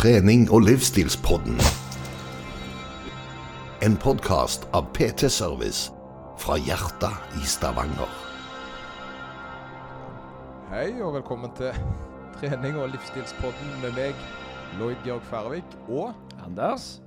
trening- og livsstilspodden. En podkast av PT Service fra hjertet i Stavanger. Hei og velkommen til trening- og livsstilspodden med meg, Lloyd Georg Færvik og Anders?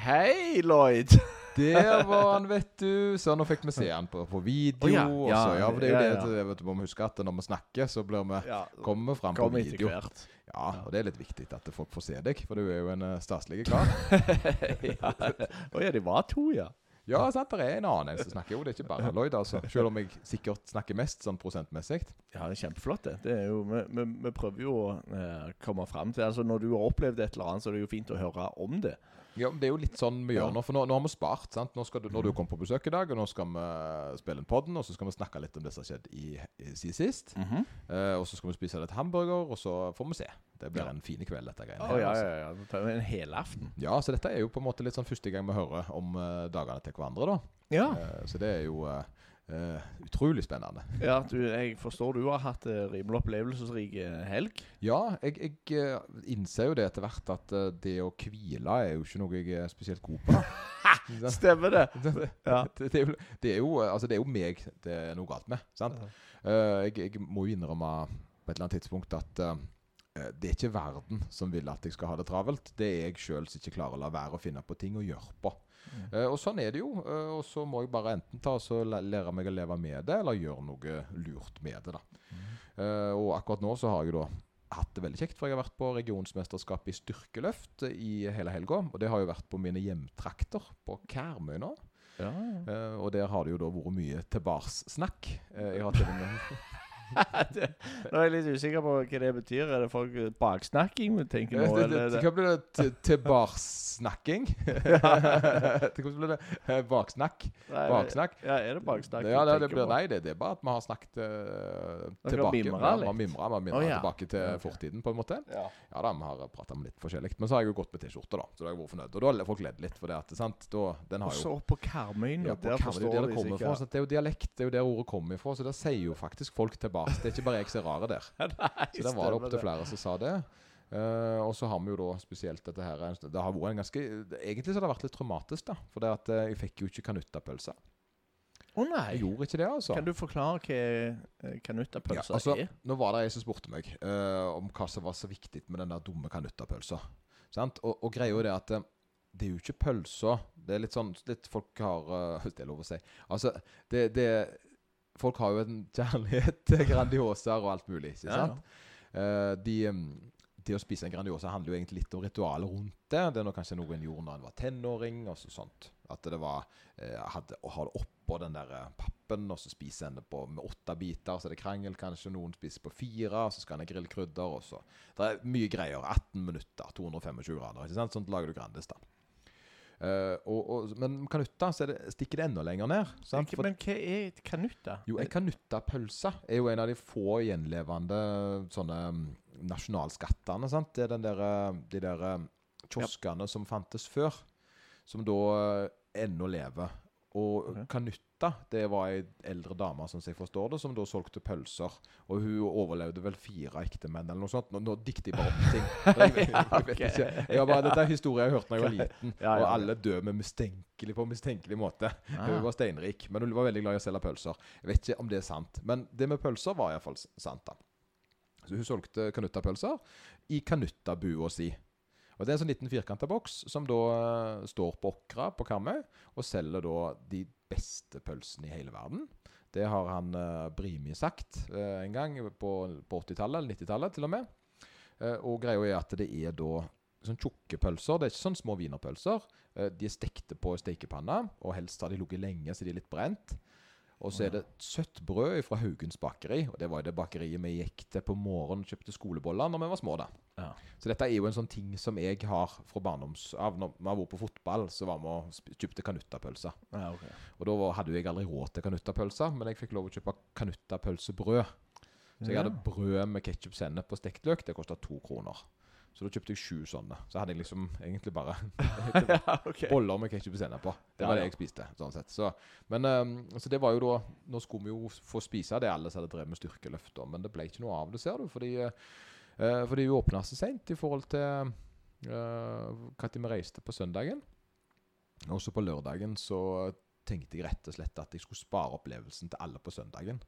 Hei, Lloyd! der var han, vet du. Så nå fikk vi se han på, på video. Oh, ja. og Ja, så, ja, for det er jo det ja. vet du, må vi huske at når vi snakker, så blir vi Ja, kommer vi fram på video. hvert. Ja, og det er litt viktig at folk får se deg, for du er jo en uh, staselig kar. ja. Å ja, det var to, ja. Ja, sant, det er en annen en som snakker. Jo, det er ikke bare Lloyd, altså. Selv om jeg sikkert snakker mest sånn prosentmessig. Ja, det er kjempeflott, det. det er jo, vi, vi, vi prøver jo å eh, komme fram til Altså, Når du har opplevd et eller annet, så er det jo fint å høre om det. Ja, Det er jo litt sånn vi gjør nå. For nå, nå har vi spart. sant? Nå skal du, når du kommer på besøk i dag, og nå skal vi spille en podden, og så skal vi snakke litt om det som har skjedd i, i siden sist. Eh, og så skal vi spise litt hamburger, og så får vi se. Det blir Ja. en fin kveld, dette greiene. Her, ja, altså. ja, ja. Det tar en en helaften. ja, så dette er jo på en måte litt sånn første gang vi hører om uh, dagene til hverandre, da. Ja. Eh, så det er jo eh, eh, utrolig spennende. ja du, jeg forstår du har hatt uh, rimelig opplevelsesrik eh, helg. Ja, jeg, jeg innser jo det etter hvert at det å hvile er jo ikke noe jeg er spesielt god på. Stemmer det? det, Ja. det, det, er jo, det, er jo, altså det er jo meg det er noe galt med. sant? Jeg, jeg må jo innrømme på et eller annet tidspunkt at det er ikke verden som vil at jeg skal ha det travelt. Det er jeg sjøl som ikke klarer å la være å finne på ting å gjøre på. Eh, og sånn er det jo. eh, og så må jeg bare enten ta så lære meg å leve med det, eller gjøre noe lurt med det. da. Eh, og akkurat nå så har jeg da hatt det veldig kjekt, for jeg har vært på regionsmesterskap i styrkeløft i hele helga. Og det har jo vært på mine hjemtrakter på Karmøy nå. Ja, ja. Uh, og der har det jo da vært mye tilbakssnakk. Uh, jeg har til og med det, nå er jeg litt usikker på hva det betyr. Er det folk baksnakking vi tenker nå? det, kan bli det, det- kan bli det? Blir det? Eh, Baksnakk? Nei, Baksnakk? Ja, er det baksnakking? Ja, det, blir, nei, det, det er bare at vi har snakket uh, tilbake. Vi har mimra, har ja. tilbake til fortiden, på en måte. Ja. Ja da, vi har prata om litt forskjellig. Men så har jeg jo gått med T-skjorte, da. Så da har jeg vært fornøyd. Og da har folk ledd litt, for det at, sant? Da, den Og har jo så på Karmøy nå. ja, på der Karmøy, er der de det kommer fra. sikkert det er jo dialekt, det er jo der ordet kommer ifra. Så der sier jo faktisk folk tilbake. Det er ikke bare jeg som er rare der. Nei, Så der var det opptil flere som sa det. Uh, og så har vi jo da spesielt dette her Det har vært en ganske Egentlig så har det vært litt traumatisk, da. For det at eh, jeg fikk jo ikke kanuttapølse. Å nei! Jeg gjorde ikke det, altså. Kan du forklare hva eh, kanuttapølse Ja, altså, er? Nå var det ei som spurte meg uh, om hva som var så viktig med den der dumme kanuttapølsa. Og, og greia er det at eh, det er jo ikke pølsa Det er litt sånn litt folk har eh, Hvis det er lov å si. Altså, det, det Folk har jo en kjærlighet til Grandiosaer og alt mulig. ikke Ja, sant? Eh, de, mm, det å spise en Grandiosa handler jo egentlig litt om ritualet rundt det. Det er noe kanskje noen gjorde når en var tenåring. og så sånt. At det var eh, hadde, Å ha det oppå den der eh, pappen, og så spiser en det på, med åtte biter. Så er det krangel, kanskje. Noen spiser på fire, så skal en ha grillkrydder. og så. Det er mye greier. 18 minutter, 225 grader. ikke sant? Sånn lager du Grandis, da. Eh, og, og, men kanutta så det, stikker det enda lenger ned. Sant? Men hva er kanutta? Jo, ei kanuttapølse er jo en av de få gjenlevende sånne mm, nasjonalskattene. sant? Det er den der, eh, de der kioskene kioskene som fantes før, som da eh, ennå lever. Og okay. kanutta, det var ei eldre dame, sånn som jeg forstår det, som da solgte pølser. Og hun overlevde vel fire ektemenn, eller noe sånt. Nå, nå dikter jeg bare opp ting. Jeg, jeg, jeg, vet ikke. Jeg bare, dette er historier jeg har hørt da jeg var liten. Ja, ja, Og alle dør med mistenkelig på mistenkelig måte. Ah. Hun var steinrik, men hun var veldig glad i å selge pølser. Jeg vet ikke om det er sant, men det med pølser var iallfall sant. da. Så hun solgte kanuttapølser i kanuttabua si. Og Det er en sånn liten firkanta boks som da eh, står på Åkra på Karmøy, og selger da de beste pølsene i hele verden. Det har han uh, Brimi sagt eh, en gang på, på 80-tallet, eller 90-tallet til og med. Eh, og greia er at det er da sånn tjukke pølser. Det er ikke sånn små wienerpølser. Eh, de er stekte på stekepanna, og helst har de ligget lenge, så de er litt brent. Og så er det søtt brød fra Haugens bakeri. Og det var jo det bakeriet vi gikk til på morgenen og kjøpte skoleboller når vi var små. da. Ja. Så dette er jo en sånn ting som jeg har fra barndoms... Av når vi har vært på fotball, så var vi og kjøpte kanuttapølser. Ja, okay. Og da hadde jeg aldri råd til kanuttapølser, men jeg fikk lov å kjøpe kanuttapølsebrød. Så jeg hadde brød med ketsjup, sennep og stekt løk. Det kosta to kroner. Så da kjøpte jeg sju sånne. Så hadde jeg liksom egentlig bare ja, okay. boller med ketsjup og sennep på. Det var ja. det jeg spiste. sånn sett. Så, men um, så det var jo da Nå skulle vi jo få spise det alle som hadde drevet med styrkeløft, men det ble ikke noe av det, ser du. Fordi, eh, fordi vi åpna så seint i forhold til Når vi reiste på søndagen. Og så på lørdagen så tenkte jeg rett og slett at jeg skulle spare opplevelsen til alle på søndagen.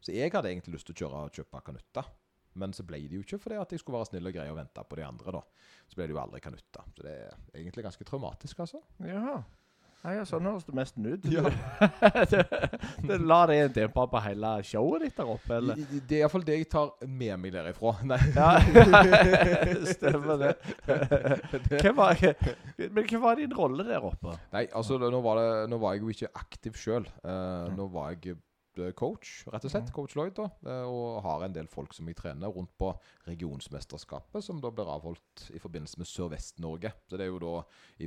Så jeg hadde egentlig lyst til å kjøre og kjøpe kanutta. Men så ble det jo ikke fordi at jeg skulle være snill og grei og vente på de andre. da. Så ble det jo aldri kanutta. Så det er egentlig ganske traumatisk, altså. Jaha. Ja, ja, sånn høres det nesten ut. Ja. det, det La det en demper på hele showet ditt der oppe, eller? I- Det er iallfall det jeg tar med meg derifra. Nei. Ja, stemmer det. Hva var, men hva var din rolle der oppe? Nei, altså nå var, det, nå var jeg jo ikke aktiv sjøl. nå var jeg eh, coach, rett og slett. Coach Lloyd, da. eh, og har en del folk som jeg trener rundt på regionsmesterskapet, som da blir avholdt i forbindelse med Sørvest-Norge. Så det er jo da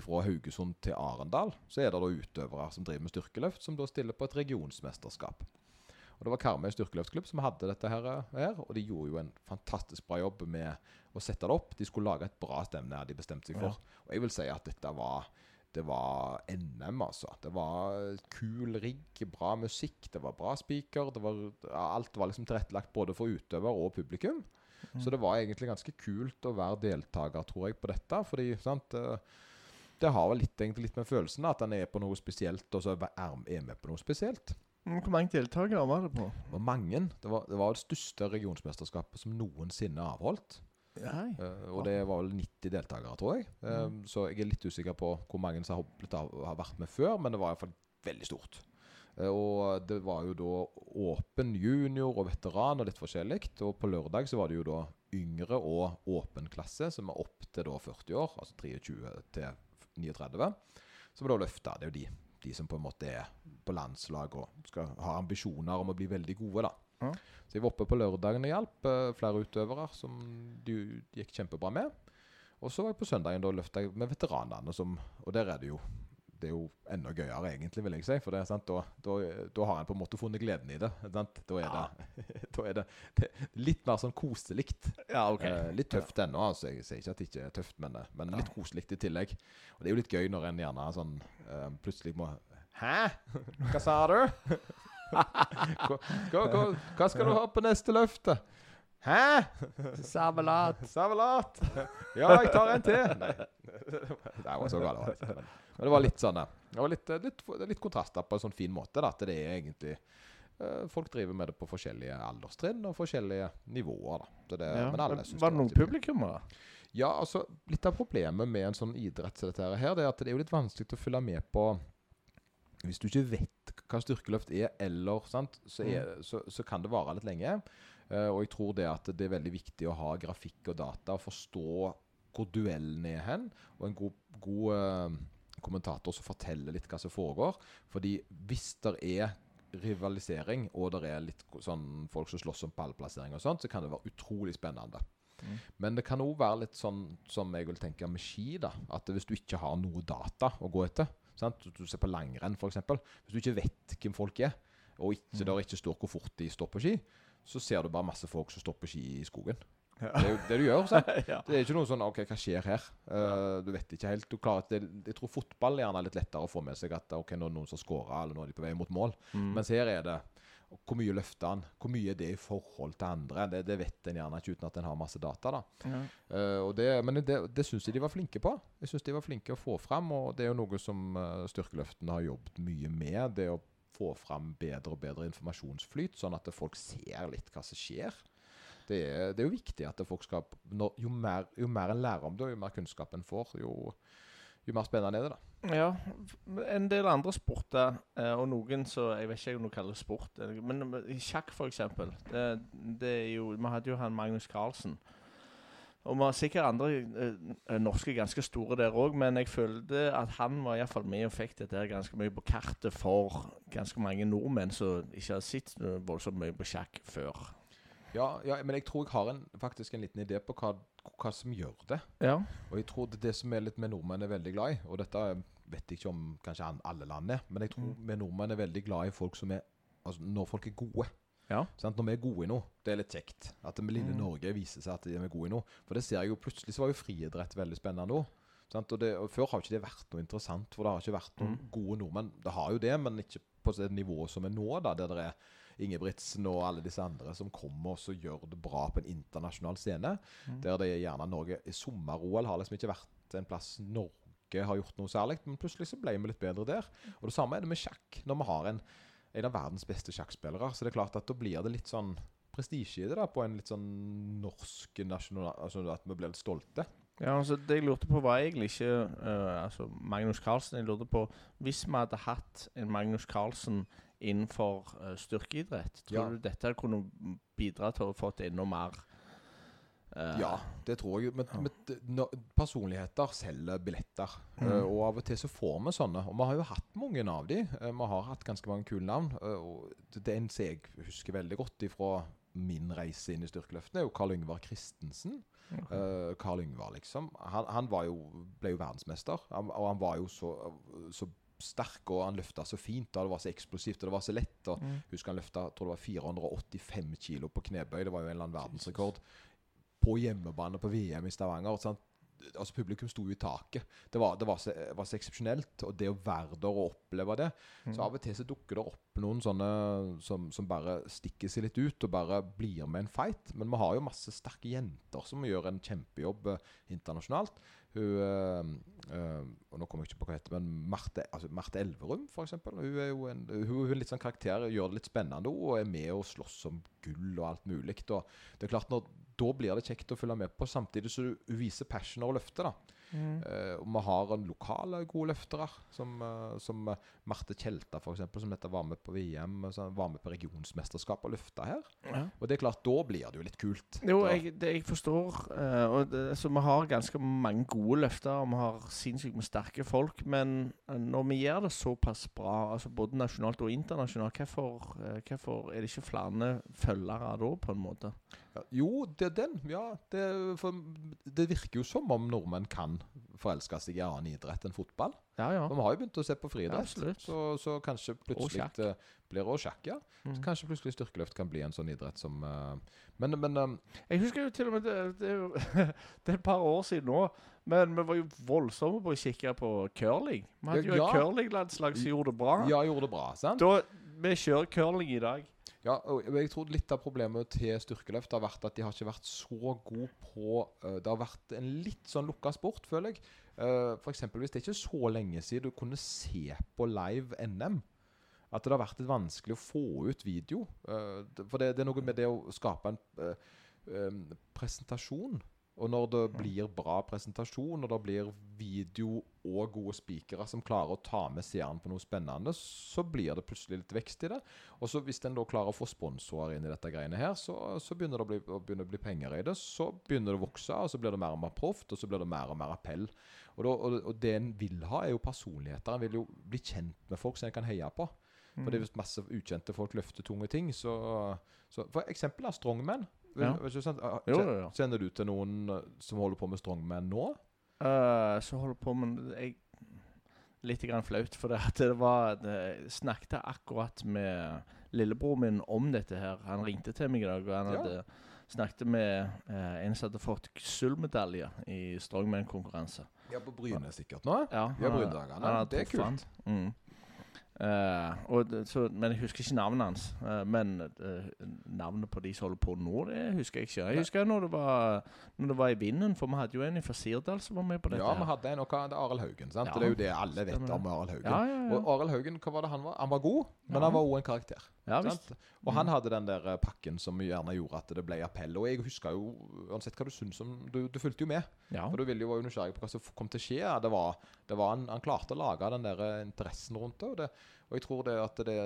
fra Haugesund til Arendal. Så er det da utøvere som driver med styrkeløft, som da stiller på et regionsmesterskap. Og Det var Karmøy styrkeløftklubb som hadde dette her, her, og de gjorde jo en fantastisk bra jobb med å sette det opp. De skulle lage et bra stevne, de bestemte seg for. Og jeg vil si at dette var det var NM, altså. Det var kul rigg, bra musikk, det var bra speaker. Var, alt var liksom tilrettelagt både for utøver og publikum. Så det var egentlig ganske kult å være deltaker, tror jeg, på dette. Fordi sant, eh, det har vel litt, egentlig litt med følelsen at en er på noe spesielt, og så er med på noe spesielt. Mm, Hvor mange deltakere var det på? Det var mange. Det var det, var det største regionsmesterskapet som noensinne er avholdt. Eh, og det var vel 90 deltakere, tror jeg. Eh, Mm. Så jeg er litt usikker på hvor mange som har, har vært med før, men det var iallfall veldig stort. Eh, og det var jo da åpen junior og veteran og litt forskjellig. Og på lørdag så var det jo da yngre og åpen klasse, som er opp til da 40 år, altså 23 til 39, som da løfta. Det er jo de, de som på en måte er på landslag og skal ha ambisjoner om å bli veldig gode, da. Ja. Så jeg var oppe på lørdagen og hjalp uh, flere utøvere som det gikk kjempebra med. Og så var jeg på søndagen da løfta med veteranene, som, og der er det jo det er jo enda gøyere, egentlig, vil jeg si. For det sant, da, da, da har en på en måte funnet gleden i det. Da er, det, da er det, det litt mer sånn koselig. Ja, okay. Eh, litt tøft ennå. Altså. Jeg sier ikke at det ikke er tøft, men, eh, men litt koselig i tillegg. Og det er jo litt gøy når en gjerne sånn eh, plutselig må Hæ? Hva sa du? hva, hva, hva, skal du ha på neste løfte? Hæ? Servelat. Servelat! Ja, jeg tar en til. Nei, det var så galt. Men, men det var litt sånn Det var litt, eh, litt, litt kontraster på en sånn fin måte. Da, at det er egentlig eh, Folk driver med det på forskjellige alderstrinn og forskjellige nivåer. da. Så det, Ja. Men alle synes Var det noen publikummere? Ja, altså Litt av problemet med en sånn idrett som dette her, det er at det er jo litt vanskelig å følge med på Hvis du ikke vet hva styrkeløft er, eller sant, så, er, så, så kan det vare litt lenge. Uh, og jeg tror det at det er veldig viktig å ha grafikk og data, og forstå hvor duellen er hen, og en god, god uh, kommentator som forteller litt hva som foregår. Fordi hvis det er rivalisering, og det er litt sånn folk som slåss om pallplassering og sånt, så kan det være utrolig spennende. Men det kan òg være litt sånn som jeg vil tenke med ski. da At hvis du ikke har noe data å gå etter sant? Du ser på langrenn, f.eks. Hvis du ikke vet hvem folk er, og ikke, der ikke står hvor fort de står på ski, så ser du bare masse folk som står på ski i skogen. Det er jo det du gjør. sant? ja. Det er ikke noe sånn OK, hva skjer her? Eh, du vet ikke helt. Du klarer, det, jeg tror fotball er gjerne litt lettere å få med seg at OK, nå er det noen som scorer, eller nå er de på vei mot mål. Mm. Mens her er det hvor mye løfter han? Hvor mye er det i forhold til andre? Det, det vet en gjerne ikke uten at en har masse data. da. Ja. Uh, og det, men det, det syns jeg de var flinke på. Jeg synes de var flinke å få fram, og det er jo noe som uh, styrkeløftene har jobbet mye med. Det å få fram bedre og bedre informasjonsflyt, sånn at folk ser litt hva som skjer. Det er, det er jo viktig at folk skal når, jo, mer, jo mer en lærer om det, og jo mer kunnskap en får, jo, jo mer spennende er det. da. Ja, en del andre sporter, eh, og noen så Jeg vet ikke om du kaller det sport, eh, men sjakk, for eksempel. Det, det er jo, Vi hadde jo han Magnus Carlsen. Og vi har sikkert andre eh, norske ganske store der òg, men jeg følte at han var iallfall med og fikk dette ganske mye på kartet for ganske mange nordmenn som ikke har sett voldsomt mye på sjakk før. Ja, ja, men jeg tror jeg har en, faktisk en liten idé på hva, hva som gjør det. Ja. Og jeg tror det, det som er litt med nordmenn er veldig glad i, og dette vet jeg ikke om kanskje alle land er, men jeg tror vi nordmenn er veldig glad i folk som er Altså når folk er gode. Ja. Sånn, Når vi er gode i noe. Det er litt kjekt. At det med lille Norge viser seg at de er gode i noe. For det ser jeg jo plutselig så var jo friidrett veldig spennende òg. Og, det, og Før har ikke det vært noe interessant, for det har ikke vært noen gode nordmenn. Det har jo det, men ikke på det nivået som er nå, da, der det er Ingebrigtsen og alle disse andre som kommer og gjør det bra på en internasjonal scene. Mm. Der det er gjerne Norge i sommer-OL har liksom ikke vært en plass Norge har gjort noe særlig, men plutselig så ble vi litt bedre der. Og det samme er det med sjakk. Når vi har en, en av verdens beste sjakkspillere, så det er klart at da blir det litt sånn prestisje i det, da, på en litt sånn norsk nasjonal... Altså at vi blir litt stolte. Ja, altså Det jeg lurte på, var egentlig ikke uh, altså Magnus Carlsen. Jeg lurte på Hvis vi hadde hatt en Magnus Carlsen innenfor uh, styrkeidrett, tror Ja. du dette kunne bidra til å få til enda mer Uh, Ja, det tror jeg. Men, Ja. men no, personligheter selger billetter. Mm. Uh, og av og til så får vi sånne. Og vi har jo hatt mange av de. Eh, vi har hatt ganske mange kule navn. eh, og det er en som jeg husker veldig godt fra min reise inn i styrkeløftene, er jo Karl Yngvar Christensen. Eh, Karl Yngvar, liksom. Han, han var jo, ble jo verdensmester. Han, og han var jo så, så sterk, og han løfta så fint. Og det var så eksplosivt, og det var så lett. Og Mm. husker han løfta tror det var 485 kilo på knebøy. Det var jo en eller annen verdensrekord. På hjemmebane på VM i Stavanger. Sant? Altså Publikum sto jo i taket. Det var, det var så, var så eksepsjonelt. Og det å være der og oppleve det Mm. Så av og til så dukker det opp noen sånne som, som bare stikker seg litt ut, og bare blir med en fight. Men vi har jo masse sterke jenter som gjør en kjempejobb eh, internasjonalt. Hun eh, eh, og Nå kommer jeg ikke på hva heter, men Marte, altså Marte Elverum, eksempel. Hun er jo en, hun, hun litt sånn karakter, gjør det litt spennende og er med og slåss om gull og alt mulig. Og det er klart, når, da blir det kjekt å følge med på, samtidig som hun viser passion og løfter. Mm. Eh, og vi har en lokale gode løftere, som, eh, som eh, Marte Tjelta f.eks., som dette var med på VM, som var med på regionsmesterskap og løfta her. Ja. Og det er klart, da blir det jo litt kult. Jo, jeg, det jeg forstår og det, så Vi har ganske mange gode løfter, og vi har sinnssykt med sterke folk. Men når vi gjør det såpass bra, altså både nasjonalt og internasjonalt, hvorfor, hvorfor er det ikke flere følgere da, på en måte? Ja, jo, det er den. Ja, det, det virker jo som om nordmenn kan forelske seg i annen idrett enn fotball. Ja, ja. For vi har jo begynt å se på friidrett. ja, så, så kanskje plutselig sjakk. det blir Og sjakk, ja. Mm. Så kanskje plutselig styrkeløft kan bli en sånn idrett som uh, Men, men eh, Jeg husker jo til og med Det, det, det er et par år siden nå. Men vi var jo voldsomme på å kikke på curling. Vi hadde jo Ja. et curlinglandslag som gjorde det bra. ja, gjorde det bra, sant? Da, vi kjører curling i dag. Ja, og jeg tror litt av problemet til styrkeløft har vært at de har ikke vært så gode på eh, Det har vært en litt sånn lukka sport, føler jeg. Uh, for eksempel, hvis det er ikke så lenge siden du kunne se på live NM. At det har vært litt vanskelig å få ut video. Eh, for det, det er noe med det å skape en eh, presentasjon. Og når det blir bra presentasjon, og det blir video og gode spikere som klarer å ta med seeren på noe spennende, så blir det plutselig litt vekst i det. Og så hvis en da klarer å få sponsorer inn i dette greiene her, så, så begynner det å bli, å begynne å bli penger i det. Så begynner det å vokse, og så blir det mer og mer proft, og så blir det mer og mer appell. Og, da, og, og det en vil ha, er jo personligheter. En vil jo bli kjent med folk som en kan heie på. For det er hvis masse ukjente folk løfter tunge ting, så, så For eksempel er strongman. Ja. Kjenner du til noen eh, som holder på med strongman nå? Uh, så holder på med jeg, Litt grann flaut, for det, det var det, Jeg snakket akkurat med lillebroren min om dette her. Han ringte til meg i dag, og han Ja. hadde snakket med uh, en som hadde fått sølvmedalje i strongman-konkurranse. Ja, på Bryne sikkert nå? Ja, han- ja hadde Det er kult. Mm. Og så, men jeg husker ikke navnet hans. Uh, men uh, navnet på de som holder på nå, det husker jeg ikke. Jeg husker når det var Når det var i vinden, for vi hadde jo en fra Sirdal som var med på dette. Ja, vi hadde en, og hva- det er Arild Haugen. sant? Ja, det er jo det alle vet om. Arild Haugen. ja, ja. Og Arild Haugen, hva var det han var? Han var god, men han var òg en karakter. Ja. Og han hadde den der eh, pakken som gjerne gjorde at det ble appell. Og jeg husker jo, uansett hva du syns om Du, du fulgte jo med. Ja. For du ville jo jo nysgjerrig på hva som kom til å skje. Det var, det var han, han klarte å lage den der eh, interessen rundt det. Og, det, og jeg tror det at det,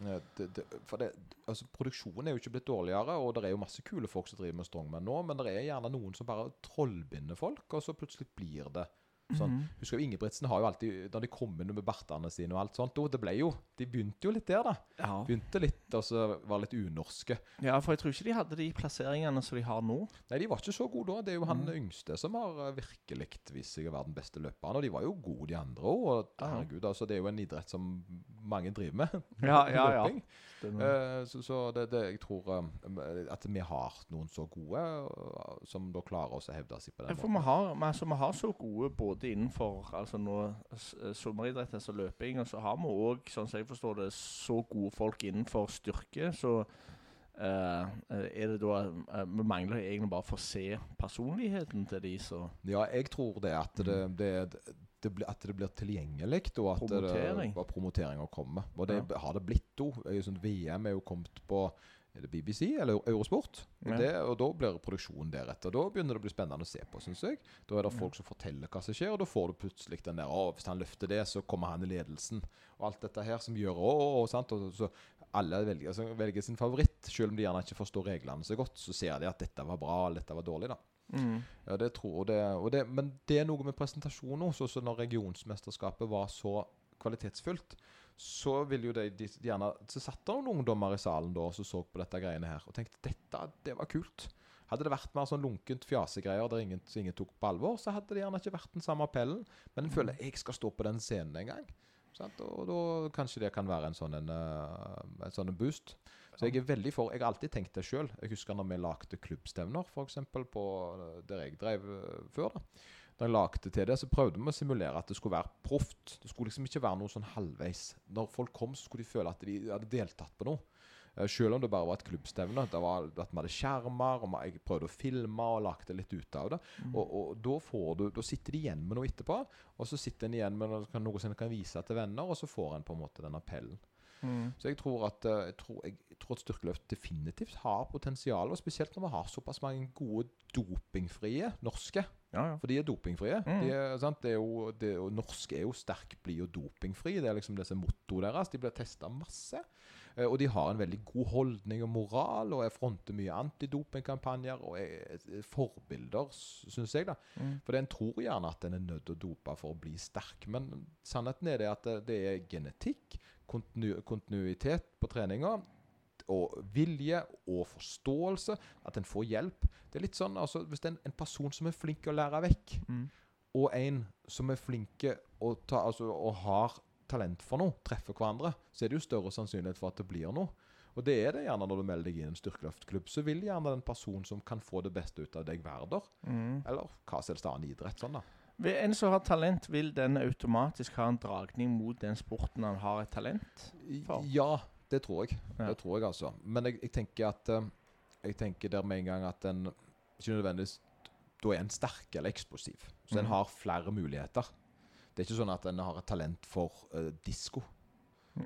eh, det, For altså produksjonen er jo ikke blitt dårligere, og det er jo masse kule folk som driver med strongman nå, men det er gjerne noen som bare trollbinder folk, og så plutselig blir det sånn. Mhm. Husker jo Ingebrigtsen har jo alltid Da de kom med bartene sine og alt sånt, og det ble jo De begynte jo litt der, da. ja. Begynte litt, og så var litt unorske. ja, for jeg tror ikke de hadde de plasseringene som de har nå. Nei, de var ikke så gode da. Det er jo han mm. yngste som har eh, virkelig vist seg å være den beste løperen. Og de var jo gode, de andre òg. Og herregud, altså, det er jo en idrett som mange driver med. Ja, ja, ja. Eh, så så det, det, jeg tror eh, at vi har noen så gode uh, som da klarer oss å hevde seg på den for vi har, men altså, vi har så gode både innenfor altså nå, s- sommeridrett, altså løping, og så har vi òg, sånn som jeg forstår det, så gode folk innenfor styrke, så eh, er det da eh, Vi mangler egentlig bare å få se personligheten til de som Ja, jeg tror det at det, det, det, blir- at det blir tilgjengelig, og at Promotering. det, og promoteringa kommer. Og det har det blitt òg. Sånn, VM er jo kommet på er det BBC eller Eurosport. Og, Ja. det, og da blir produksjonen deretter. Da begynner det å bli spennende å se på, syns jeg. Da er det folk som forteller hva som skjer, og da får du plutselig den der Å, hvis han løfter det, så kommer han i ledelsen. Og alt dette her som gjør å, å, å, sant? Og så alle velger, altså, velger sin favoritt, selv om de gjerne ikke forstår reglene så godt. Så ser de at dette var bra, eller dette var dårlig, da. mm. Ja, det tror det, det, Men det er noe med presentasjonen også. Så når regionsmesterskapet var så kvalitetsfullt, så vil jo de, de gjerne Så satt det noen ungdommer i salen da og så, så på dette greiene her og tenkte dette det var kult. Hadde det vært mer sånn lunkent fjasegreier der ingen, som ingen tok på alvor, så hadde det gjerne ikke vært den samme appellen. Men en føler jeg skal stå på den scenen en gang. Sant? Og da kanskje det kan være en sånn en, eh, en sånn boost. Så jeg er veldig for Jeg har alltid tenkt det sjøl. Jeg husker når vi lagde klubbstevner, f.eks. på eh, der jeg drev eh, før. da Da jeg lagde til det, så prøvde vi å simulere at det skulle være proft. Det skulle liksom ikke være noe sånn halvveis. Når folk kom, så skulle de føle at de hadde deltatt på noe. Eh, Selv om det bare var et klubbstevne. Det var at vi hadde skjermer, og jeg prøvde å filme og lagde litt ut av det. Og, og da, får du, da sitter de igjen med noe etterpå, og så sitter en igjen med noe, noe som en kan vise til venner, og så får en på en måte den appellen. Mm. Så jeg tror at, eh, jeg tror, jeg, tror at styrkeløft definitivt har potensial, og spesielt når vi har såpass mange gode dopingfrie norske. Ja, ja. For de er dopingfrie. Mm. De er, sant? Det er jo, det, og norske er jo sterk, blir jo dopingfri. Det er liksom det som er mottoet deres. De blir testa masse. Eh, Og de har en veldig god holdning og moral, og jeg fronter mye antidopingkampanjer og er er forbilder, syns jeg. da. Mm. For en tror gjerne at en er nødt til å dope for å bli sterk, men sannheten er det at det, det er genetikk, kontinu, kontinuitet på treninga, og vilje og forståelse, at en får hjelp. Det er litt sånn, altså, Hvis det er en, en person som er flink å lære vekk, Mm. og en som er flink og, ta, altså, og har talent for noe, treffer hverandre, så er det jo større sannsynlighet for at det blir noe. Og det er det gjerne når du melder deg inn i en styrkeløftklubb. Så vil gjerne den personen som kan få det beste ut av deg, være der. Mm. Eller hva som helst annen idrett. sånn da. Ved en som har talent, vil den automatisk ha en dragning mot den sporten han har et talent for? Ja, det tror jeg. Ja. Det tror jeg altså. Men jeg, jeg tenker at eh, Jeg tenker der med en gang at en ikke nødvendigvis Da er en sterk eller eksplosiv. Så en Mhm. har flere muligheter. Det er ikke sånn at en har et talent for uh, disko.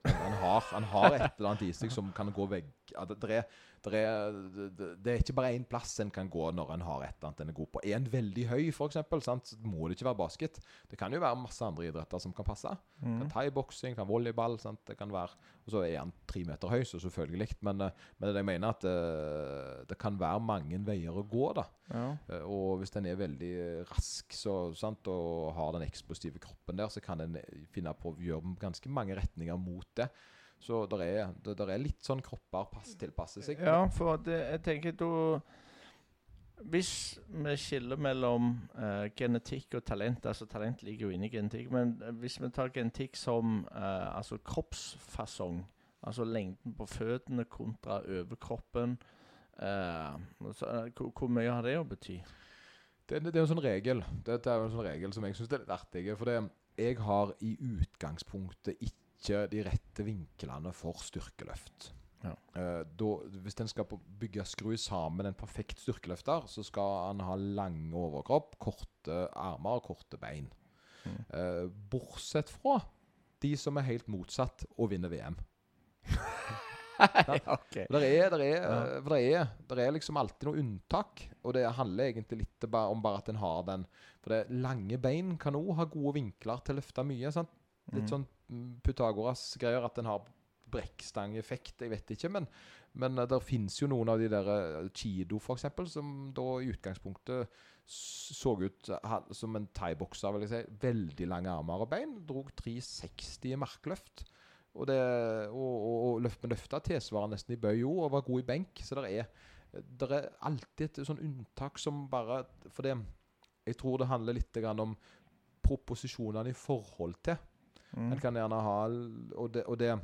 Han har, han har et eller annet i seg som kan gå det, det, er, det, er, det, det er ikke bare én plass en kan gå når en har et eller annet en er god på. Er en veldig høy, f.eks., så må det ikke være basket. Det kan jo være masse andre idretter som kan passe. Mm. Kan thaiboksing, kan volleyball. Sant? Det kan være Og så er han tre meter høy, så selvfølgelig. Men, eh, men jeg mener at det, det kan være mange veier å gå, da. Ja. Eh, Og hvis en er veldig rask så, sant? og har den eksplosive kroppen der, så kan en finne på å gjøre ganske mange retninger mot det. Så der er, det der er litt sånn kropper pass, tilpasser seg. ja, for det, jeg tenker da Hvis vi skiller mellom uh, genetikk og talent altså Talent ligger jo inne i genetikk, men eh, hvis vi tar genetikk som uh, altså kroppsfasong, altså lengden på føttene kontra overkroppen uh, så, hvor, hvor mye har det å bety? Det, det, det er en sånn regel Dette er en sånn regel som jeg syns er litt artig. For det, jeg har i utgangspunktet ikke de rette vinklene for styrkeløft. Ja. Eh, da, hvis en skal bygge skru sammen en perfekt styrkeløfter, så skal han ha lang overkropp, korte armer og korte bein. Mm. Uh, bortsett fra de som er helt motsatt og vinner VM. ja. Der er, der er, der er, der er liksom alltid noe unntak, og det handler egentlig litt om bare at en har den For det lange bein kan òg ha gode vinkler til å løfte mye. sant? Litt Mm. sånn Pythagoras-greier, at en har brekkstangeffekt, jeg vet ikke. Men, men eh, det fins jo noen av de der eh, Chido, eksempel, som da i utgangspunktet så ut som en thaibokser, vil jeg si. Veldig lange armer og bein. Drog 360 i markløft. Og, det, og, og, og løft med løfta tilsvarer nesten i bøy og var god i benk. Så det er, der er alltid et sånn unntak som bare For det Jeg tror det handler litt grann om proposisjonene i forhold til. Mm. En kan gjerne ha Og det, og det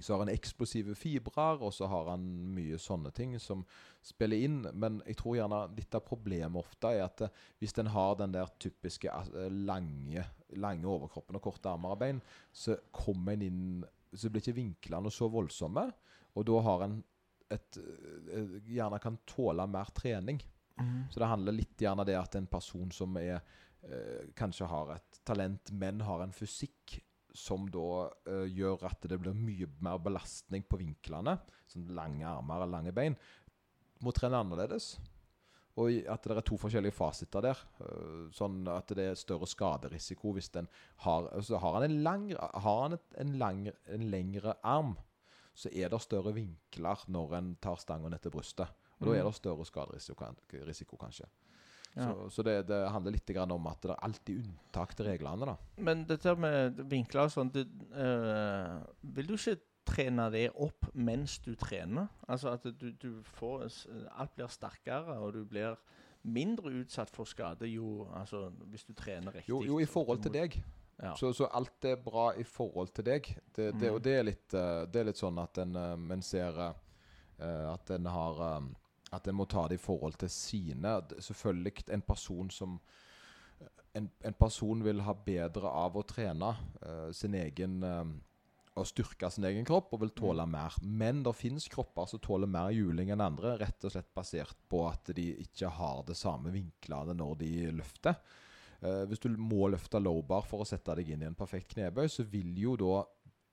så har han eksplosive fibrer, og så har han mye sånne ting som spiller inn. Men jeg tror gjerne litt av problemet ofte er at eh, hvis en har den der typiske eh, lange, lange overkroppen og korte armer og bein, så kommer en inn Så blir ikke vinklene så voldsomme. Og da har en et, eh, gjerne kan tåle mer trening. Mm. Så det handler litt gjerne det at en person som er kanskje har et talent, men har en fysikk som da uh, gjør at det blir mye mer belastning på vinklene, sånn lange armer og lange bein, må trene annerledes. Og at det er to forskjellige fasiter der. eh, sånn at det er større skaderisiko hvis den har Så Har han en, lang, har han et, en, lang, en lengre arm, så er det større vinkler når en tar stanga ned til brystet. Og da er det større skaderisiko, risiko, kanskje. Ja. Så, så det, det handler litt grann om at det er alltid unntak til reglene. da. Men dette med vinkler og sånn, eh, vil du ikke trene det opp mens du trener? Altså at du, du får Alt blir sterkere, og du blir mindre utsatt for skade jo, altså, hvis du trener riktig. Jo, jo i forhold til deg. Ja. Så, så alt er bra i forhold til deg. Det, det, Mm. og det er, litt, eh, det er litt sånn at en, eh, en ser at en har At en må ta det i forhold til sine. Selvfølgelig en person som en, en person vil ha bedre av å trene uh, sin egen eh, Å styrke sin egen kropp og vil tåle mer. Men det finnes kropper som tåler mer juling enn andre, rett og slett basert på at de ikke har det samme vinklene når de løfter. Uh, hvis du må løfte lowbar for å sette deg inn i en perfekt knebøy, så vil jo da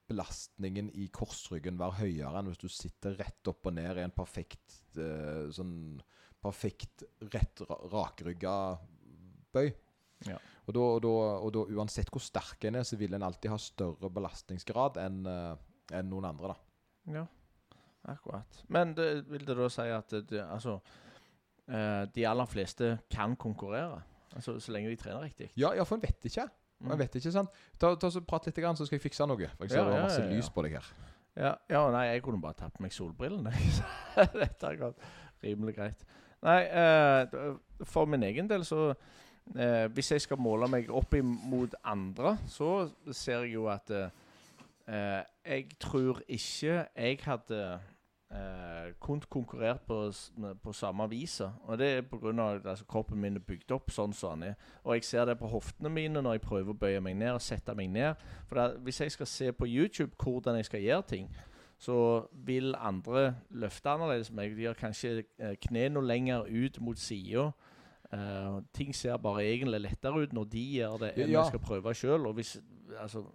belastningen i korsryggen være høyere enn hvis du sitter rett opp og ned i en perfekt eh, sånn perfekt rett ra rakrygga bøy. Ja. Og, da, og, da, og da uansett hvor sterk en er, så vil en alltid ha større belastningsgrad enn eh, enn noen andre. da. Ja, akkurat. Men det, vil det da si at det, det, altså, eh, de aller fleste kan konkurrere? Altså, så lenge de trener riktig? Ja, ja, for en vet ikke. Mm. Jeg vet ikke, sant? Ta, ta så Prat litt, grann, så skal jeg fikse noe. For jeg ser Ja, det var masse lys på deg her. Ja, ja, nei, jeg kunne bare tatt på meg solbrillene. Dette har gått rimelig greit. Nei, uh, for min egen del så uh, Hvis jeg skal måle meg opp imot andre, så ser jeg jo at uh, Jeg tror ikke jeg hadde eh, kun konkurrert på, på samme vis Og det er pga. at altså, kroppen min er bygd opp sånn som den er. Og jeg ser det på hoftene mine når jeg prøver å bøye meg ned og sette meg ned. For da, hvis jeg skal se på YouTube hvordan jeg skal gjøre ting, så vil andre løfte annerledes enn meg. De har kanskje eh, kne noe lenger ut mot sida. Eh, ting ser bare egentlig lettere ut når de gjør det, enn Ja. jeg skal prøve sjøl. Og hvis altså,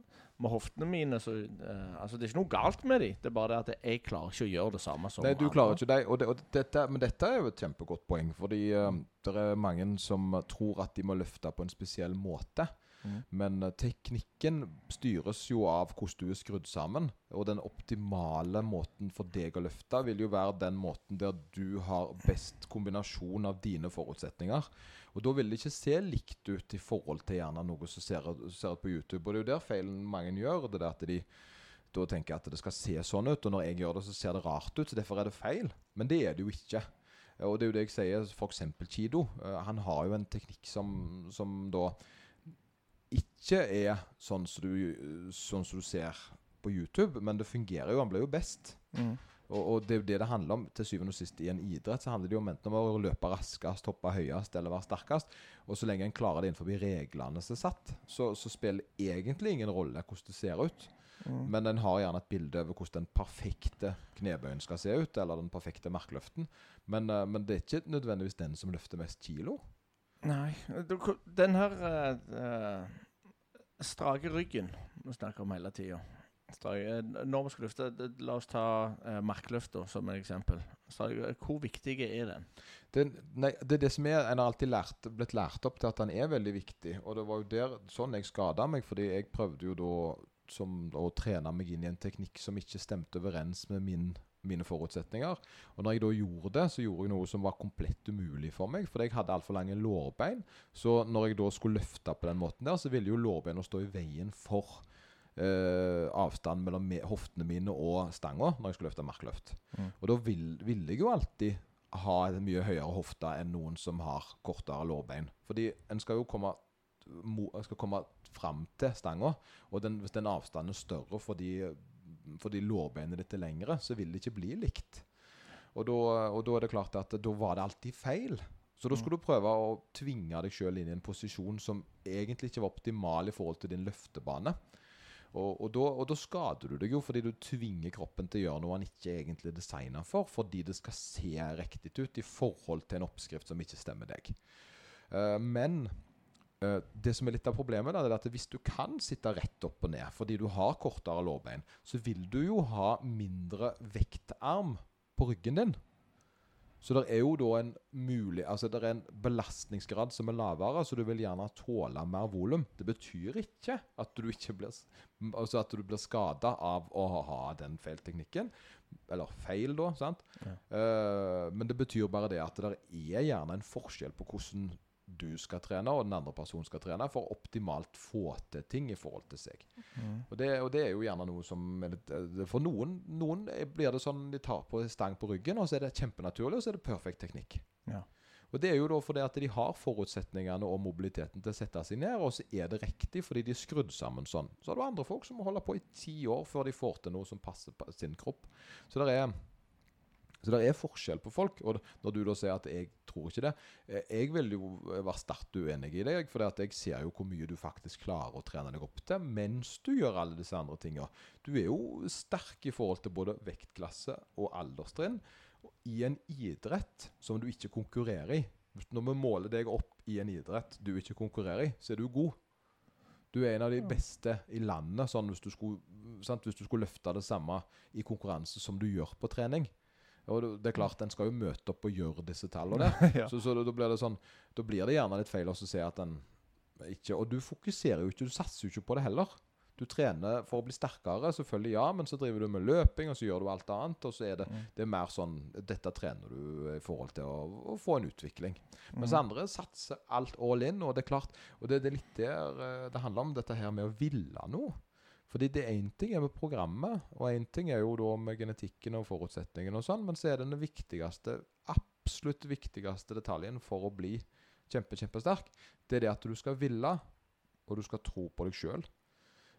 med hoftene mine så uh, Altså, det er ikke noe galt med dem. Det er bare det at jeg klarer ikke å gjøre det samme som Nei, du andre. klarer ikke det. Og, det, og dette, men dette er jo et kjempegodt poeng. Fordi uh, det er mange som tror at de må løfte på en spesiell måte. Mm. Men uh, teknikken styres jo av hvordan du er skrudd sammen. Og den optimale måten for deg å løfte vil jo være den måten der du har best kombinasjon av dine forutsetninger. Og da vil det ikke se likt ut i forhold til gjerne noe som ser, ser ut på YouTube. Og det er jo der feilen mange gjør. det er at de da tenker at det skal se sånn ut, og når jeg gjør det, så ser det rart ut. så Derfor er det feil. Men det er det jo ikke. Og det er jo det jeg sier, f.eks. Kido. Eh, Han har jo en teknikk som, som da ikke er sånn som du, sånn som du ser på YouTube, men det fungerer jo. Han blir jo best. Mm. Og, og det er jo det det handler om til syvende og sist i en idrett. Så handler det jo om enten om å løpe raskest, hoppe høyest eller være sterkest. Og så lenge en klarer det innenfor reglene som er satt, så, så spiller egentlig ingen rolle hvordan det ser ut. Mm. Men en har gjerne et bilde over hvordan den perfekte knebøyen skal se ut, eller den perfekte markløften. Men, eh, men det er ikke nødvendigvis den som løfter mest kilo. Nei. Den her eh, strake ryggen vi snakker om hele tida. Når vi skal løfte La oss ta eh, markløfta som et eksempel. Jeg, hvor viktig er den? Den, nei, det er det som er, En har alltid lært, blitt lært opp til at den er veldig viktig. Og det var jo der sånn jeg skada meg, fordi jeg prøvde jo da som, å trene meg inn i en teknikk som ikke stemte overens med min, mine forutsetninger. Og når jeg da gjorde det, så gjorde jeg noe som var komplett umulig for meg. fordi jeg hadde altfor lange lårbein. Så når jeg da skulle løfte på den måten der, så ville jo lårbeina stå i veien for eh, avstand mellom me hoftene mine og stanga når jeg skulle løfte markløft. Mm. Og da vil, jeg jo alltid ha en mye høyere hofte enn noen som har kortere lårbein. Fordi en skal jo komme, mo, skal komme fram til stanga, og den, hvis den avstanden er større fordi, fordi lårbeinet ditt er lengre, så vil det ikke bli likt. Og da, og da er det klart at da var det alltid feil. Så da skulle du prøve å tvinge deg sjøl inn i en posisjon som egentlig ikke var optimal i forhold til din løftebane. Og, og, da, skader du deg jo fordi du tvinger kroppen til å gjøre noe han ikke egentlig er designa for, fordi det skal se riktig ut i forhold til en oppskrift som ikke stemmer deg. Uh, men uh, det som er litt av problemet, da, er at hvis du kan sitte rett opp og ned fordi du har kortere lårbein, så vil du jo ha mindre vektarm på ryggen din. Så det er jo da en mulig Altså det er en belastningsgrad som er lavere, så du vil gjerne tåle mer volum. Det betyr ikke at du ikke blir Altså at du blir skada av å ha den feilteknikken. Eller feil, da. sant? Ja. Uh, men det betyr bare det at det er gjerne en forskjell på hvordan du skal trene, og den andre personen skal trene, for å optimalt få til ting i forhold til seg. Mm. Og det, og det er jo gjerne noe som eh, For noen, noen blir det sånn de tar på stang på ryggen, og så er det kjempenaturlig, og så er det perfekt teknikk. Ja. Og det er jo da fordi at de har forutsetningene og mobiliteten til å sette seg ned, og så er det riktig fordi de er skrudd sammen sånn. Så har du andre folk som må holde på i ti år før de får til noe som passer sin kropp. Så det er så det er forskjell på folk. Og når du da sier at jeg tror ikke det eh, Jeg vil jo være sterkt uenig i deg, for jeg ser jo hvor mye du faktisk klarer å trene deg opp til mens du gjør alle disse andre tinga. Du er jo sterk i forhold til både vektklasse og alderstrinn i en idrett som du ikke konkurrerer i. Når vi måler deg opp i en idrett du ikke konkurrerer i, så er du god. Du er en av de beste i landet sånn hvis, du skulle, sant? hvis du skulle løfte det samme i konkurranse som du gjør på trening. Og det- er klart, En skal jo møte opp og gjøre disse tallene. ja. Så, så da, da blir det sånn Da blir det gjerne litt feil å se at den ikke Og du fokuserer jo ikke, du satser jo ikke på det heller. Du trener for å bli sterkere, selvfølgelig, ja, men så driver du med løping, og så gjør du alt annet. Og så er det, Mm. det er mer sånn Dette trener du i forhold til å, å få en utvikling. Mens Mm. andre satser alt all in, og det er klart Og det, det er litt der eh, det handler om, dette her med å ville noe. Fordi det én ting er med programmet, og én ting er jo da med genetikken og forutsetningene og sånn, men så er den viktigste, absolutt viktigste detaljen for å bli kjempe, kjempesterk, det er det at du skal ville, og du skal tro på deg sjøl.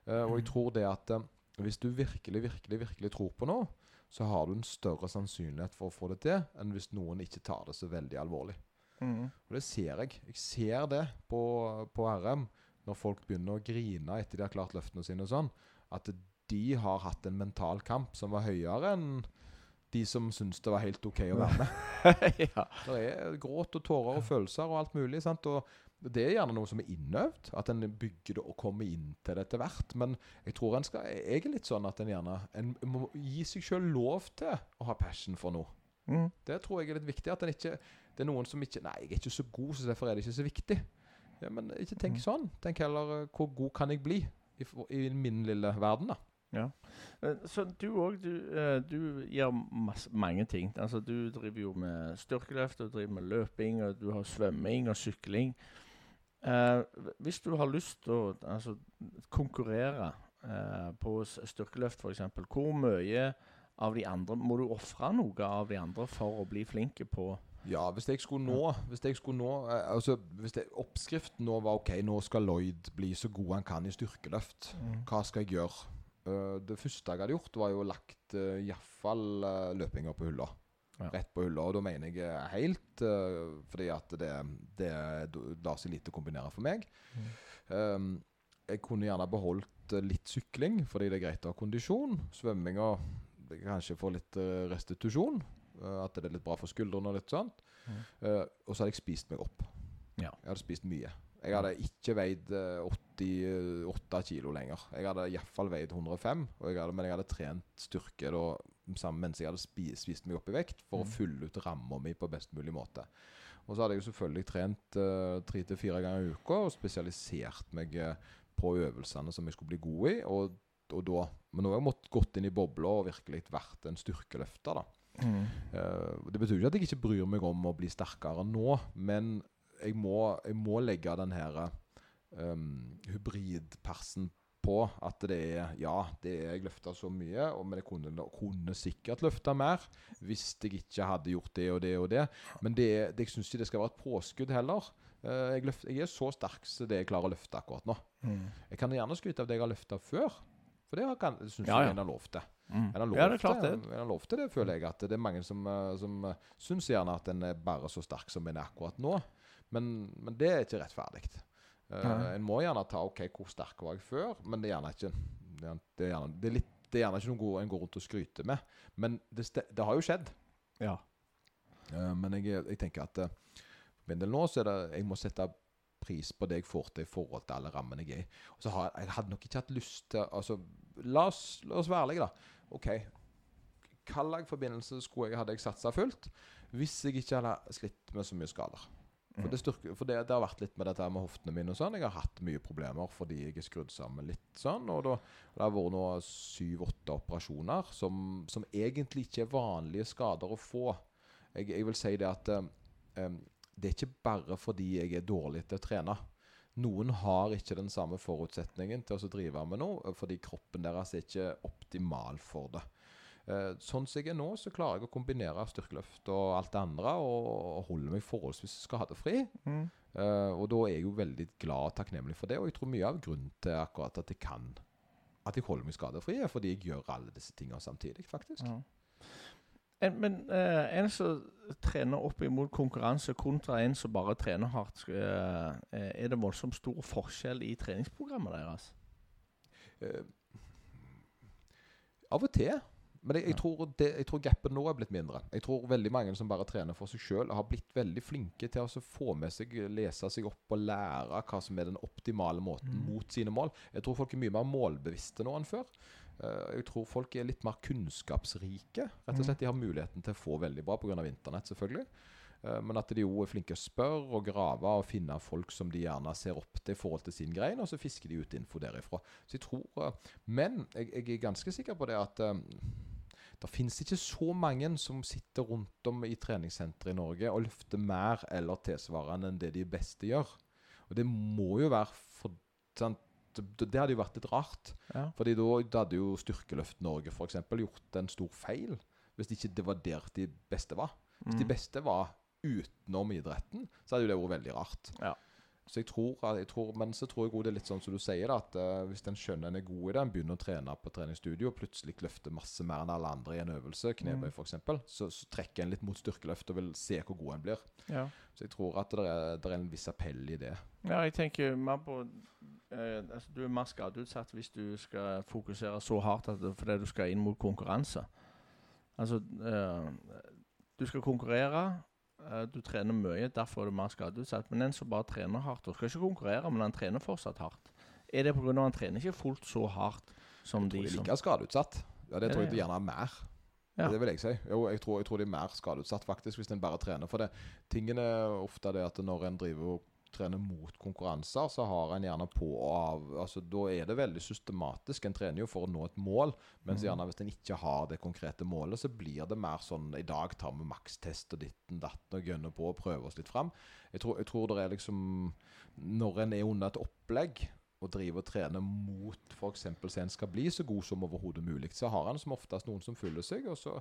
og jeg Mm. tror det at uh, hvis du virkelig, virkelig, virkelig tror på noe, så har du en større sannsynlighet for å få det til enn hvis noen ikke tar det så veldig alvorlig. Mm. Og det ser jeg. Jeg ser det på, på RM når folk begynner å grine etter de har klart løftene sine og sånn, at de har hatt en mental kamp som var høyere enn de som syns det var helt OK å være med. ja. Det er gråt og tårer og følelser og alt mulig. sant? Og det er gjerne noe som er innøvd, at en bygger det og kommer inn til det etter hvert. Men jeg tror en skal, jeg er litt sånn at en gjerne en må gi seg sjøl lov til å ha passion for noe. Mm. Det tror jeg er litt viktig. At en ikke, det er noen som ikke Nei, jeg er ikke så god, så derfor er det ikke så viktig. Ja, men ikke tenk Mm. sånn. Tenk heller eh, hvor god kan jeg bli i, i min lille verden, da. Ja. Så du òg, du, eh, du gjør masse, mange ting. Altså Du driver jo med styrkeløft, du driver med løping, og du har svømming og sykling. Eh, hvis du har lyst til å altså, konkurrere eh, på styrkeløft f.eks., hvor mye av de andre Må du ofre noe av de andre for å bli flinke på Ja, hvis jeg skulle nå Hvis jeg skulle nå eh, Altså, hvis det, oppskriften nå var OK, nå skal Lloyd bli så god han kan i styrkeløft. Hva skal jeg gjøre? Eh, det første jeg hadde gjort, var jo lagt uh, iallfall løpinga på hylla. Ja. Rett på hylla. Og da mener jeg eh, helt, eh, fordi at det, det lar seg lite kombinere for meg. Mm. Um, jeg kunne gjerne beholdt eh, litt sykling, fordi det er greit å ha kondisjon. Svømminga kanskje få litt eh, restitusjon. Eh, at det er litt bra for skuldrene og litt sånt. Mm. Uh, og så hadde jeg spist meg opp. Ja. Jeg hadde spist mye. Jeg hadde ikke veid eh, 88 kilo lenger. Jeg hadde iallfall veid 105, og jeg hadde, men jeg hadde trent styrke da, sammen mens jeg hadde spist, spist meg opp i vekt, for Mm. å fylle ut ramma mi på best mulig måte. Og så hadde jeg selvfølgelig trent eh, tre til fire ganger i uka og spesialisert meg eh, på øvelsene som jeg skulle bli god i. Og, og da, men nå har jeg måttet gått inn i bobla og virkelig vært en styrkeløfter. da. Mm. Uh, det betyr ikke at jeg ikke bryr meg om å bli sterkere nå, men jeg må, jeg må legge den her um, hybridpersen på at det er Ja, det er jeg løfta så mye, og, men jeg kunne, kunne sikkert løfta mer hvis jeg ikke hadde gjort det og det og det. Men det, det, jeg syns ikke det skal være et påskudd heller. Eh, jeg, løft, jeg er så sterk som det jeg klarer å løfte akkurat nå. Mm. Jeg kan gjerne skryte av det jeg har løfta før, for det syns Ja, ja. jeg en har lov til. Mm. En har lov, Ja, det er klart til, det. en har lov til det, føler jeg. At det er mange som, uh, som uh, syns gjerne at en er bare så sterk som en er akkurat nå. Men, men det er ikke rettferdig. Uh, en må gjerne ta OK, hvor sterk var jeg før? Men det er gjerne ikke det, er, det, er gjerne, det, er litt, det er gjerne ikke noe en går rundt og skryter med. Men det, det har jo skjedd. Ja. Uh, men jeg, jeg tenker at uh, for min del nå så er det Jeg må sette pris på det jeg får til i forhold til alle rammene jeg er i. Og så har jeg, hadde nok ikke hatt lyst til Altså, la oss, la oss være ærlige, da. OK. Slags forbindelse skulle jeg hadde jeg satsa fullt hvis jeg ikke hadde slitt med så mye skader? For, det, styrker, for det, det har vært litt med dette med hoftene mine og sånn. Jeg har hatt mye problemer fordi jeg er skrudd sammen litt sånn. Og da, det har vært nå syv-åtte operasjoner som, som egentlig ikke er vanlige skader å få. Jeg, jeg vil si det at em, det er ikke bare fordi jeg er dårlig til å trene. Noen har ikke den samme forutsetningen til å drive med noe, fordi kroppen deres er ikke optimal for det. Eh, sånn som jeg er nå, så klarer jeg å kombinere styrkeløft og alt det andre, og, holde holder meg forholdsvis skadefri. Mm. Eh, og da er jeg jo veldig glad og takknemlig for det, og jeg tror mye av grunnen til akkurat at jeg kan At jeg holder meg skadefri, er fordi jeg gjør alle disse tingene samtidig, faktisk. Ja. En, men uh, en som trener opp imot konkurranse kontra en som bare trener hardt, uh, er det voldsomt stor forskjell i treningsprogrammet deres? Uh, av og til. Men jeg, jeg, tror det, jeg tror gapet nå er blitt mindre. Jeg tror veldig mange som bare trener for seg sjøl, har blitt veldig flinke til å så få med seg, lese seg opp og lære hva som er den optimale måten Mm. mot sine mål. Jeg tror folk er mye mer målbevisste nå enn før. Eh, Jeg tror folk er litt mer kunnskapsrike. Rett og slett De har muligheten til å få veldig bra pga. internett, selvfølgelig. Eh, Men at de jo er flinke å spørre og grave og finne folk som de gjerne ser opp til i forhold til sin grein, og så fisker de ut info derifra. Så jeg tror eh, Men jeg, jeg er ganske sikker på det at det finnes ikke så mange som sitter rundt om i treningssentre i Norge og løfter mer eller tilsvarende enn det de beste gjør. Og det må jo være for sant? Det det hadde jo vært litt rart. Ja. Fordi da, da hadde jo Styrkeløft Norge for eksempel gjort en stor feil. Hvis ikke det var der de beste var. Hvis de Mm. beste var utenom idretten, så hadde jo det vært veldig rart. Ja. Så jeg tror, jeg tror, Men så tror jeg også det er litt sånn som du sier, da, at uh, hvis en skjønner en er god i det, en begynner å trene på treningsstudio og plutselig løfter masse mer enn alle andre i en øvelse, knebøy Mm. f.eks., så, så trekker en litt mot styrkeløft og vil se hvor god en blir. Ja. Så jeg tror at det er, det er en viss appell i det. ja, jeg tenker mer på eh, altså, Du er mer skadeutsatt hvis du skal fokusere så hardt at det, fordi du skal inn mot konkurranse. Altså eh, Du skal konkurrere. eh, du trener mye, derfor er du mer skadeutsatt. Men en som bare trener hardt, og skal ikke konkurrere, men han trener fortsatt hardt. Er det pga. at han trener ikke fullt så hardt som de som Jeg tror de de er like skadeutsatt. Ja, det tror jeg de gjerne er mer. Ja. Det vil jeg si. Jo, jeg tror, jeg tror de er mer skadeutsatt faktisk hvis en bare trener. For det, tingen er ofte det at når en driver og trener mot konkurranser, så har en gjerne på og av altså Da er det veldig systematisk. En trener jo for å nå et mål, mens Mhm. gjerne hvis en ikke har det konkrete målet, så blir det mer sånn I dag tar vi makstest og ditten datten og gønner på og prøver oss litt fram. Jeg tror, jeg tror det er liksom Når en er under et opplegg og drive og trene mot f.eks. så en skal bli så god som overhodet mulig, så har han som oftest noen som følger seg, og så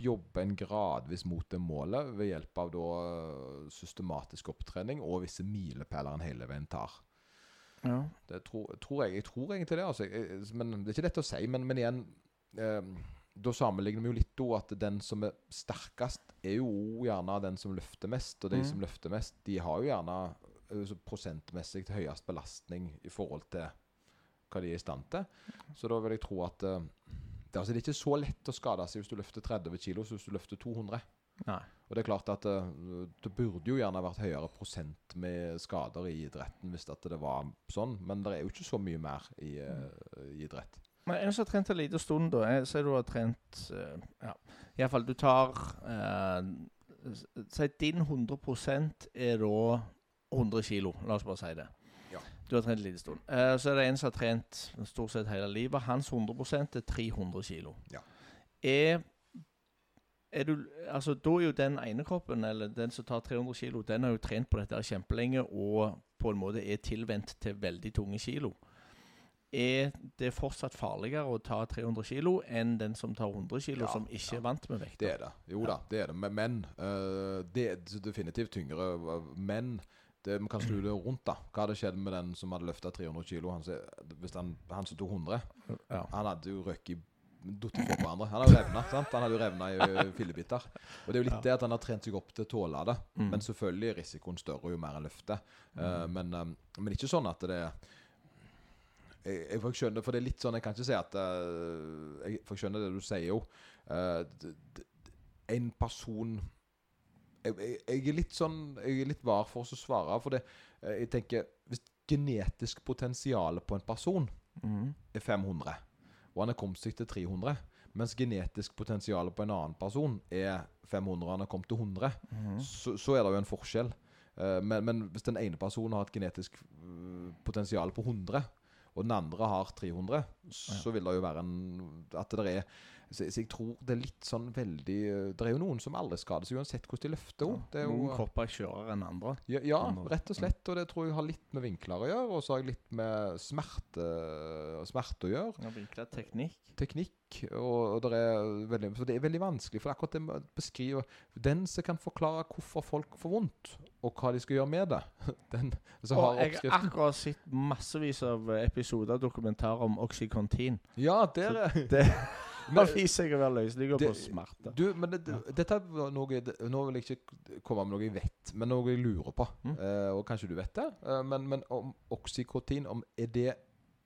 jobber en gradvis mot det målet ved hjelp av da øh, systematisk opptrening og visse milepæler en hele veien tar. ja. Det tror, tror jeg, jeg tror egentlig det, altså. Jeg, men Det er ikke lett å si, men, men igjen eh, Da sammenligner vi jo litt at den som er sterkest, er jo gjerne den som løfter mest. Og de Mm. som løfter mest, de har jo gjerne prosentmessig til høyest belastning i forhold til hva de er i stand til. Så da vil jeg tro at eh, det, altså, det er ikke så lett å skade seg hvis du løfter 30 kg som hvis du løfter 200. Nei. Og det er klart at eh, det burde jo gjerne vært høyere prosent med skader i idretten hvis det var sånn, men det er jo ikke så mye mer i, eh, i idrett. Men en som har trent en liten stund, da jeg Sier du har trent ja. Iallfall, du tar eh, Si din 100 er da 100 kilo. La oss bare si det. Ja. Du har trent en liten stund. Eh, så er det en som har trent stort sett hele livet. Hans 100% er 300 kilo. Ja. Er, er du, altså, da er jo den ene kroppen, eller den som tar 300 kilo, den har jo trent på dette kjempelenge og på en måte er tilvendt til veldig tunge kilo. Er det fortsatt farligere å ta 300 kilo enn den som tar 100 kilo, Ja, som ikke er vant med vekt? Det er det. Jo da, det er det. Men, eh, det er definitivt tyngre. Men det, vi kan snu det rundt, da. Hva hadde skjedd med den som hadde løfta 300 kg? Han, hvis han, han som tok 100, Ja. han hadde jo røkket Datt på hverandre. Han hadde jo revna. sant? Han hadde jo revna i ø, fillebiter. Og det er jo litt Ja. det at han har trent seg opp til å tåle det. Mm. Men selvfølgelig er risikoen større jo mer en løfter. Eh, men, eh, men ikke sånn at det jeg, jeg, for skjønne, for det er litt sånn Jeg kan ikke si at uh, jeg, får skjønne det du sier jo. D- en person jeg, jeg, jeg er litt sånn Jeg er litt var for å svare, for det eh, Jeg tenker Hvis genetisk potensial på en person mm. er 500, og han er kommet seg til 300, mens genetisk potensial på en annen person er 500, og han har kommet til 100, Mhm. så, så er det jo en forskjell. Eh, men, men hvis den ene personen har et genetisk uh, potensial på 100, og den andre har 300, så vil det jo være en At det er så, så jeg tror det er litt sånn veldig eh, Det er jo noen som aldri skader seg, uansett hvordan de løfter. henne. Ja, er jo, Noen kropper kjører enn andre. ja, ja, Andre. rett og slett. Og det tror jeg har litt med vinkler å gjøre. Og så har jeg litt med smerte, smerte å gjøre. Ja, vinkler, teknikk. Teknikk. Og, og det, er veldig, så det er veldig vanskelig. For akkurat det med å beskrive Den som kan forklare hvorfor folk får vondt, og hva de skal gjøre med det Den Og har jeg har akkurat sett massevis av episoder og dokumentarer om Oxycontin. Ja, der er Det Men- har vist seg å være løsninger på smerte. Du, men det, det- dette er noe Nå vil jeg ikke komme med noe jeg vet, men noe jeg lurer på. Mm. Eh, og kanskje du vet det. Eh, men, men om oksykotin om, er, det,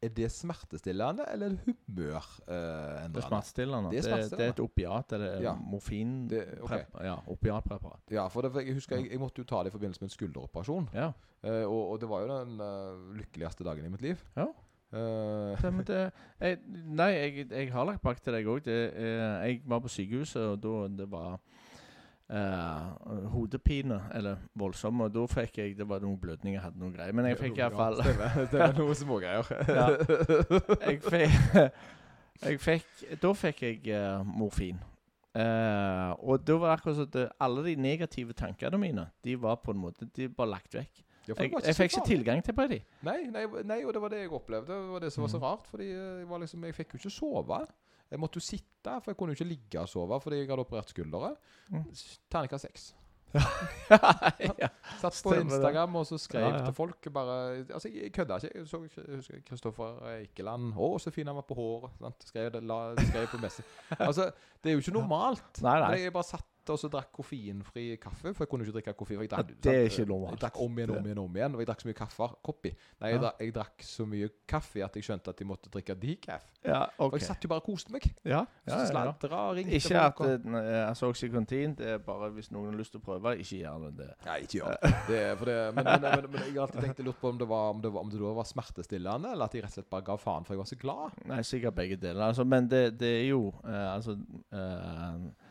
er det smertestillende eller er det Det er smertestillende. Det er Det, det, er et opiat, eller Ja. morfin... Det- ok. Ja, opiatpreparat. ja, for det, for jeg husker jeg, jeg måtte jo ta det i forbindelse med en skulderoperasjon. Ja. Uh, og, og det var jo den uh, lykkeligste dagen i mitt liv. Ja. Eh, Det, det, jeg, nei, jeg, jeg har lagt bak til deg òg. Jeg var på sykehuset, og da det var uh, hodepine, eller voldsom, og da fikk jeg Det var noen blødninger, jeg hadde noen greier. Men jeg fikk iallfall. Det var noen smågreier. Ja. jeg fikk, jeg fikk Da fikk jeg uh, morfin. Eh, og da var det akkurat sånn at eh, alle de negative tankene mine De var på en måte De var lagt vekk. Ja, Jeg, jeg fikk ikke tilgang til Brady. Nei, nei, nei, og det var det jeg opplevde. Det var det som var så Mhm. rart. Fordi eh, jeg, var liksom, jeg fikk jo ikke sove. Jeg måtte jo sitte, for jeg kunne jo ikke ligge og sove fordi jeg hadde operert skuldre. Mm. Terningkast seks. ja. Satt på Instagram og så skrev Ja, ja. til folk bare Altså, jeg kødda ikke. Jeg så Kristoffer Eikeland. 'Å, så fin han var på håret.' Sant? Skrev det, la, skrev på Messi. Altså, det er jo ikke normalt. Nei, nei. Jeg bare satt og så drakk koffeinfri kaffe, for jeg kunne ikke drikke koffein. Jeg drakk, det er ikke normalt. Jeg drakk om igjen, om igjen, om igjen. Og jeg drakk så mye kaffe. Koppi. Nei, jeg, Ja. drakk, jeg drakk så mye kaffe at jeg skjønte at jeg måtte drikke decaf. Ja, For jeg satt jo bare og koste meg. Ja, ja, sladra og ringte Ikke at Jeg eh, ne- altså Oxycontin Det er bare hvis noen har lyst til å prøve, ikke gjør det. Nei, ikke gjør det. det, det men, men, men, men jeg har alltid tenkt lurt på om det, var, om, det var, om det var smertestillende, eller at jeg rett og slett bare ga faen, for jeg var så glad. Nei, sikkert begge deler. Altså, men det, det er jo uh, Altså eh,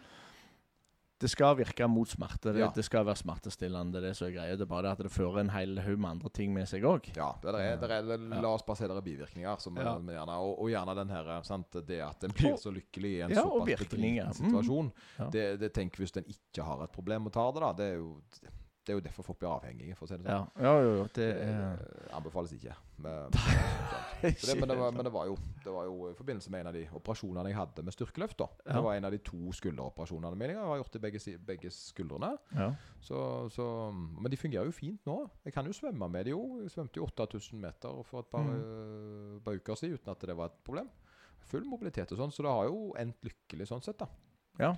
Det skal virke mot smerte. Det, Ja. det skal være smertestillende. Det er så er greia. Det er bare det at det fører en hel haug med andre ting med seg òg. Ja, det er, det er, Ja. La oss bare si det er bivirkninger. Som, Ja. er, gjerne, og, og gjerne den her, sant, det at en blir så lykkelig i en Ja, såpass bedriten Mm. situasjon. Ja. Det, det tenker hvis en ikke har et problem og tar det, da. Det er jo, det er jo derfor folk blir avhengige, for å si det sånn. Ja, ja jo, jo. Det Det eh, anbefales ikke. Men, det, men, det var, men det, var jo, det var jo i forbindelse med en av de operasjonene jeg hadde med styrkeløft. da. Det var en av de to skulderoperasjonene mine. Jeg har gjort i begge, begge skuldrene. ja. Så, så, men de fungerer jo fint nå. Jeg kan jo svømme med det jo. Jeg svømte jo 8000 meter for et par, Mm. øh, par uker siden uten at det var et problem. Full mobilitet og sånn, så det har jo endt lykkelig sånn sett, da. ja.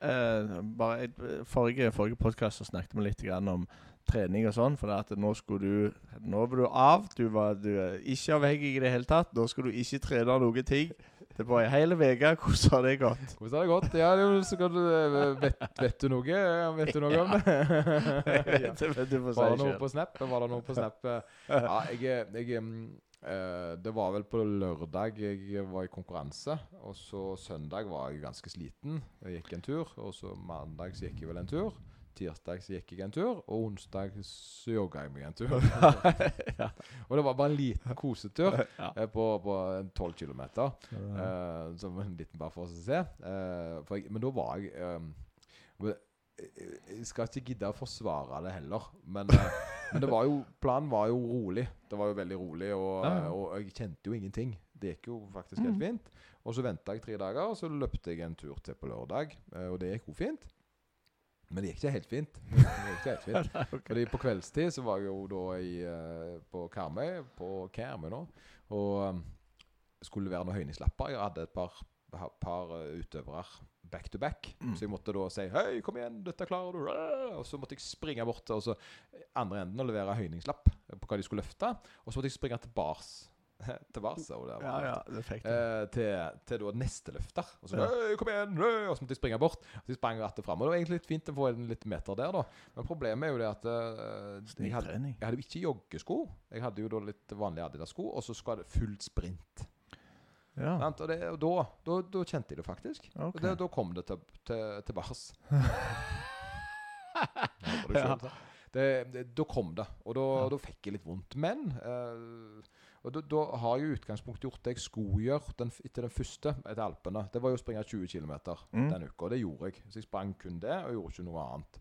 Eh, bare et, Forrige, forrige podkast snakket vi litt grann om trening og sånn. For det at nå skulle du Nå var du av. Du var du er ikke avhengig i det hele tatt. Nå skal du ikke trene noen ting. Det var ei hel uke. Hvordan har det gått? Hvordan har det gått? Ja, det er så godt, øh, vet, vet du noe? Vet du noe om det? Jeg vet ikke, du får si Var det det noe på Snap? Var det noe på Snap? Ja, jeg, jeg eh, Det var vel på lørdag jeg var i konkurranse. Og så søndag var jeg ganske sliten. Jeg gikk en tur. Og så mandag så gikk jeg vel en tur. Tirsdag så gikk jeg en tur. Og onsdag så jogga jeg meg en tur. og det var bare en liten kosetur Ja. eh, på, på 12 km. Eh, som en liten bare for å se. Eh, jeg, men da var jeg eh, jeg- skal ikke gidde å forsvare det heller, men, eh, men det var jo, planen var jo rolig. Det var jo veldig rolig, og, ja. og jeg kjente jo ingenting. Det gikk jo faktisk helt Mm. fint. Og så venta jeg tre dager, og så løpte jeg en tur til på lørdag. eh, Og det gikk jo fint. Men det gikk ikke helt fint. Det gikk ikke helt fint. Fordi På kveldstid så var jeg jo da i, eh, på Karmøy, på Karmøy nå, og skulle levere noen høyningslapper. Jeg hadde et par, par eh, utøvere back to back, Mm. så jeg måtte da si 'Hei, kom igjen, dette klarer du!' Og så måtte jeg springe bort og så andre enden og levere høyningslapp på hva de skulle løfte. Og så måtte jeg springe tilbake til Varsa, Og det var Ja, ja, det fikk eh, til, til da neste løfter. Og så, Ja. «Øy, kom igjen! øy», Og så måtte jeg springe bort. Så jeg sprang rattet fram. Og det var egentlig litt fint å få en litt meter der, da. Men problemet er jo det at eh, jeg, hadde, jeg hadde jo ikke joggesko. Jeg hadde jo da litt vanlige Adidas-sko, og så skal det fullt sprint. Ja. Og, det, og da, da, da kjente jeg det faktisk. Okay. Og det, da kom det til, til, til bars. Ja. det, det, da kom det, og da, Ja. da fikk jeg litt vondt. Men eh, og da, har jeg i utgangspunktet gjort det jeg skulle gjøre den, etter den første etter Alpene. Det var jo å springe 20 km Mm. den uka, og det gjorde jeg. Så jeg sprang kun det, og gjorde ikke noe annet.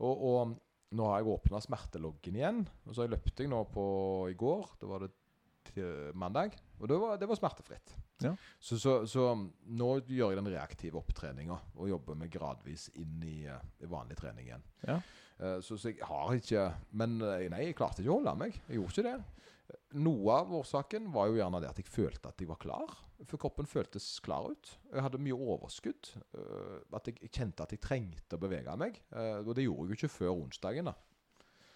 Og, og nå har jeg åpna smerteloggen igjen, og så løpte jeg nå på i går. Da var det mandag, og det var, det var smertefritt. Ja. Så, så, så nå gjør jeg den reaktive opptreninga og jobber meg gradvis inn i, eh, i vanlig trening igjen. Ja. Eh, Så, så jeg har ikke Men eh, nei, jeg klarte ikke å holde meg. Jeg gjorde ikke det. Noe av årsaken var jo gjerne det at jeg følte at jeg var klar. For kroppen føltes klar ut. Jeg hadde mye overskudd. At jeg, kjente at jeg trengte å bevege meg. Og det gjorde jeg jo ikke før onsdagen. da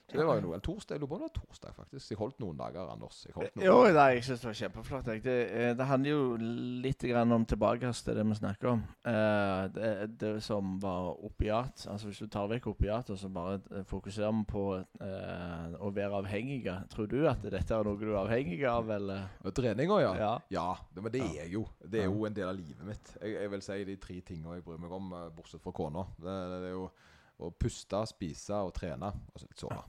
Så det var jo noe, torsdag, Jeg lurer på om det var torsdag, faktisk. Jeg holdt noen dager, Anders. Jeg holdt noen Jo, dager. nei, jeg syns det var kjempeflott. jeg. Det, eh, det handler jo litt grann om tilbakekast til det vi snakker om. Eh, det, det som var opiat. Altså Hvis du tar vekk opiat og så bare eh, fokuserer vi på eh, å være avhengige, tror du at dette er noe du er avhengig av, eller? Og Treninga, ja. Ja. Ja, det, men det er jeg jo. Det er jo en del av livet mitt. Jeg, jeg vil si de tre tingene jeg bryr meg om, eh, bortsett fra kona. Det, det, det er jo å puste, spise og trene. Og litt sove.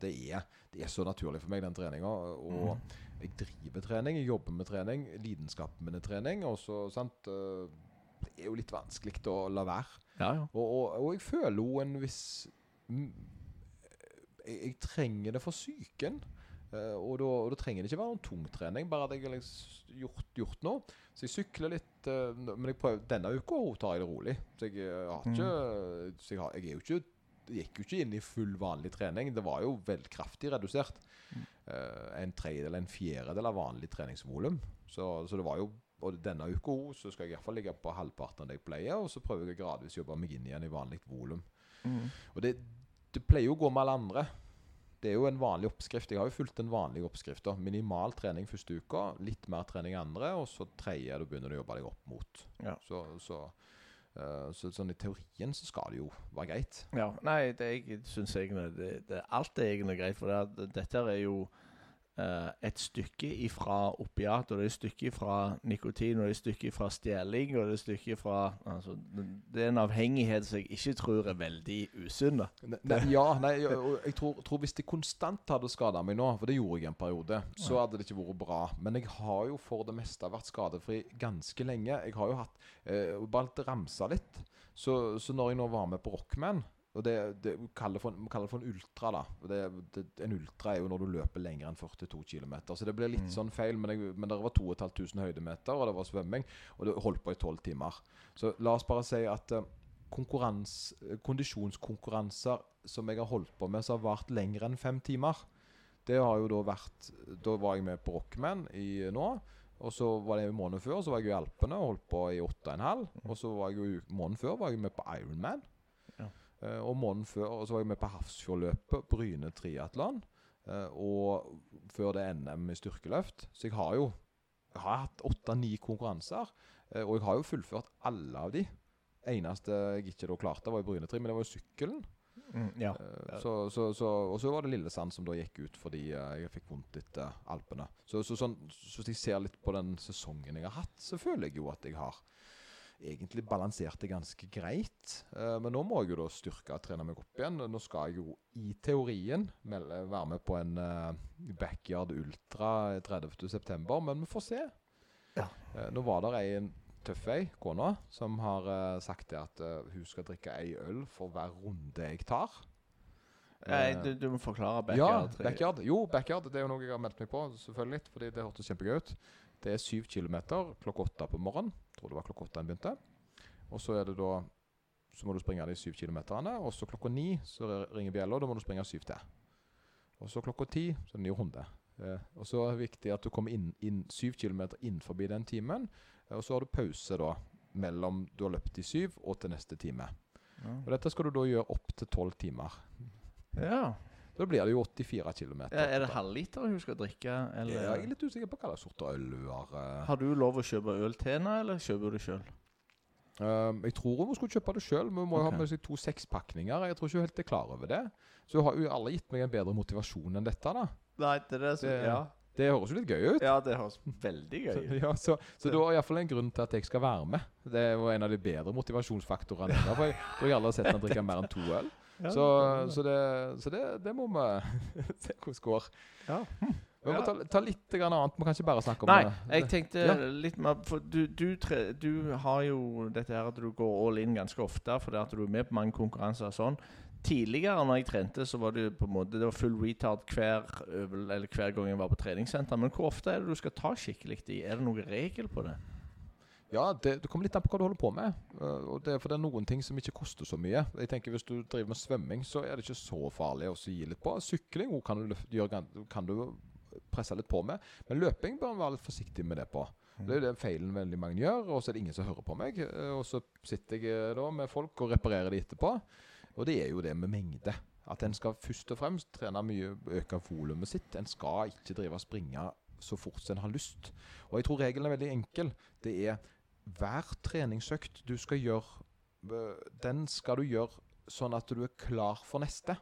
Det, er, det er så naturlig for meg, den treninga. Og jeg driver trening, jeg jobber med trening. Lidenskapen min er trening. Og så, sant eh, Det er jo litt vanskelig å la være. Ja, ja. Og, og, og jeg føler jo en viss mm, jeg, jeg trenger det for psyken. Eh, og, da, og da trenger det ikke være noen tung trening, bare at jeg har liksom gjort, gjort noe. Så jeg sykler litt, eh, men jeg prøver, denne uka tar jeg det rolig. Så jeg, eh, har ikke så jeg, har, jeg er jo ikke gikk jo ikke inn i full vanlig trening. Det var jo veldig kraftig redusert. Uh, en tredjedel, en fjerdedel av vanlig treningsvolum. Så, så det var jo Og denne uka så skal jeg iallfall ligge på halvparten av det jeg pleier, og så prøver jeg gradvis å jobbe meg inn igjen i vanlig volum. Mm. Og det, det pleier jo å gå med alle andre. Det er jo en vanlig oppskrift. Jeg har jo fulgt den vanlige oppskrifta. Minimal trening første uka, litt mer trening andre, og så tredje du begynner du å jobbe deg opp mot. Ja. Så, så, uh, så sånn i teorien så skal det jo være greit. Ja, nei, det jeg syns egentlig det, det, Alt er egentlig greit, for det, dette er jo et stykke ifra opiat, og det er et stykke ifra nikotin, og det er et stykke ifra stjeling, og det er et stykke ifra altså, det, er en avhengighet som jeg ikke tror er veldig usunn. Ja, nei, jeg, jeg tror, tror hvis det konstant hadde skada meg nå, for det gjorde jeg en periode, så hadde det ikke vært bra. Men jeg har jo for det meste vært skadefri ganske lenge. Jeg har jo hatt eh, Bare ramsa litt. Så, så når jeg nå var med på Rockman og det, det vi kaller for, vi kaller det for en ultra, da. Det, det, en ultra er jo når du løper lenger enn 42 km. Så det ble litt sånn feil. Men, jeg, men det var 2500 høydemeter, og det var svømming. Og det holdt på i tolv timer. Så la oss bare si at eh, konkurrans, kondisjonskonkurranser som jeg har holdt på med som har vart lenger enn fem timer. Det har jo da vært Da var jeg med på Rockman i nå. Og så var det en måned før så var jeg i Alpene og holdt på i åtte og en halv. Og så var jeg jo måneden før var jeg med på Ironman. Ja. Eh, og måneden før og så var jeg med på Hafrsfjordløpet, Bryne triatlon. Eh, og før det NM i styrkeløft. Så jeg har jo jeg har hatt åtte-ni konkurranser. Eh, og jeg har jo fullført alle av de. Eneste jeg ikke da klarte, var i Brynetri, men det var jo sykkelen. ja. Eh, Så, så, så, og så var det Lillesand som da gikk ut fordi jeg fikk vondt etter Alpene. Så, så, sånn, så jeg ser litt på den sesongen jeg har hatt, så føler jeg jo at jeg har egentlig balanserte ganske greit. Eh, men nå må jeg jo da styrke og trene meg opp igjen. Nå skal jeg jo i teorien være med på en eh, Backyard Ultra 30.9., men vi får se. Ja. Eh, nå var det ei en tøff ei, kona, som har sagt det at hun skal drikke ei øl for hver runde jeg tar. Nei, du, du må forklare ja, backyard. backyard. Jo, backyard. Det er jo noe jeg har meldt meg på, selvfølgelig. Fordi det hørtes kjempegøy ut. Det er syv kilometer klokka åtte på morgenen. Tror det var klokka åtte den begynte. Og så er det da Så må du springe de syv kilometerne. Og så klokka ni så ringer bjella, og da må du springe syv til. Og så klokka ti så er det ny runde. Eh, og så er det viktig at du kommer inn, inn syv kilometer innenfor den timen. Eh, og så har du pause da mellom du har løpt i syv og til neste time. Og dette skal du da gjøre opp til tolv timer. Ja. Da blir det jo 84 km. Ja, er det halvliter hun skal drikke, eller Jeg er litt usikker på hva slags sorter øl hun har. eh. Har du lov å kjøpe øl til henne, eller kjøper du det sjøl? Um, jeg tror hun skulle kjøpe det sjøl, men hun må jo Ok. ha med seg to sekspakninger. Jeg tror ikke hun helt er klar over det. Så hun har jo alle gitt meg en bedre motivasjon enn dette. da Nei, det er så, Det- Ja, Det høres jo litt gøy ut. ja det høres veldig gøy ut. Ja, så, så det iallfall en grunn til at jeg skal være med. Det jo en av de bedre motivasjonsfaktorene. For jeg tror jeg aldri har sett henne drikke mer enn to øl. Ja, Så, så, det, så det, det må vi se hvordan det går. Ja. Vi må Ja. ta, ta litt grann annet. Vi kan ikke bare snakke om Nei, det. jeg tenkte Ja. litt mer For du, du, tre, du har jo dette her at du går all in ganske ofte fordi at du er med på mange konkurranser og sånn. Tidligere når jeg trente, så var det på en måte Det var full retard hver, øvel, eller hver gang jeg var på treningssenter. Men hvor ofte er det du skal ta skikkelig i? Er det noen regel på det? Ja, det, det kommer litt an på hva du holder på med. Uh, det, for det er noen ting som ikke koster så mye. Jeg tenker Hvis du driver med svømming, så er det ikke så farlig å gi litt på. Sykling kan du, gjøre, kan du presse litt på med. Men løping bør en være litt forsiktig med det på. Det er jo den feilen veldig mange gjør, og så er det ingen som hører på meg. uh, Og så sitter jeg uh, da med folk og reparerer det etterpå. Og det er jo det med mengde. At en skal først og fremst trene mye, øke volumet sitt. En skal ikke drive og springe så fort en har lyst. Og jeg tror regelen er veldig enkel. Det er hver treningsøkt du skal gjøre, øh, den skal du gjøre sånn at du er klar for neste.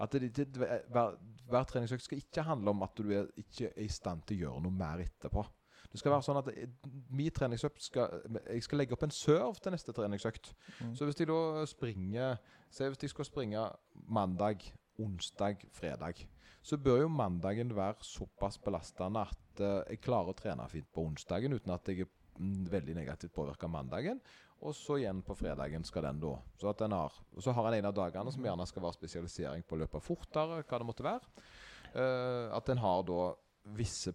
At det, det, hver, hver treningsøkt skal ikke handle om at du er, ikke er i stand til å gjøre noe mer etterpå. Det skal være sånn at min treningsøkt skal Jeg skal legge opp en serve til neste treningsøkt. Mm. Så hvis jeg da springer Se hvis jeg skal springe mandag, onsdag, fredag, så bør jo mandagen være såpass belastende at eh, jeg klarer å trene fint på onsdagen uten at jeg er veldig negativt påvirka mandagen. Og så igjen på fredagen skal den da. Så, har, så har en en av dagene som gjerne skal være spesialisering på å løpe fortere, hva det måtte være. Uh, at en har da visse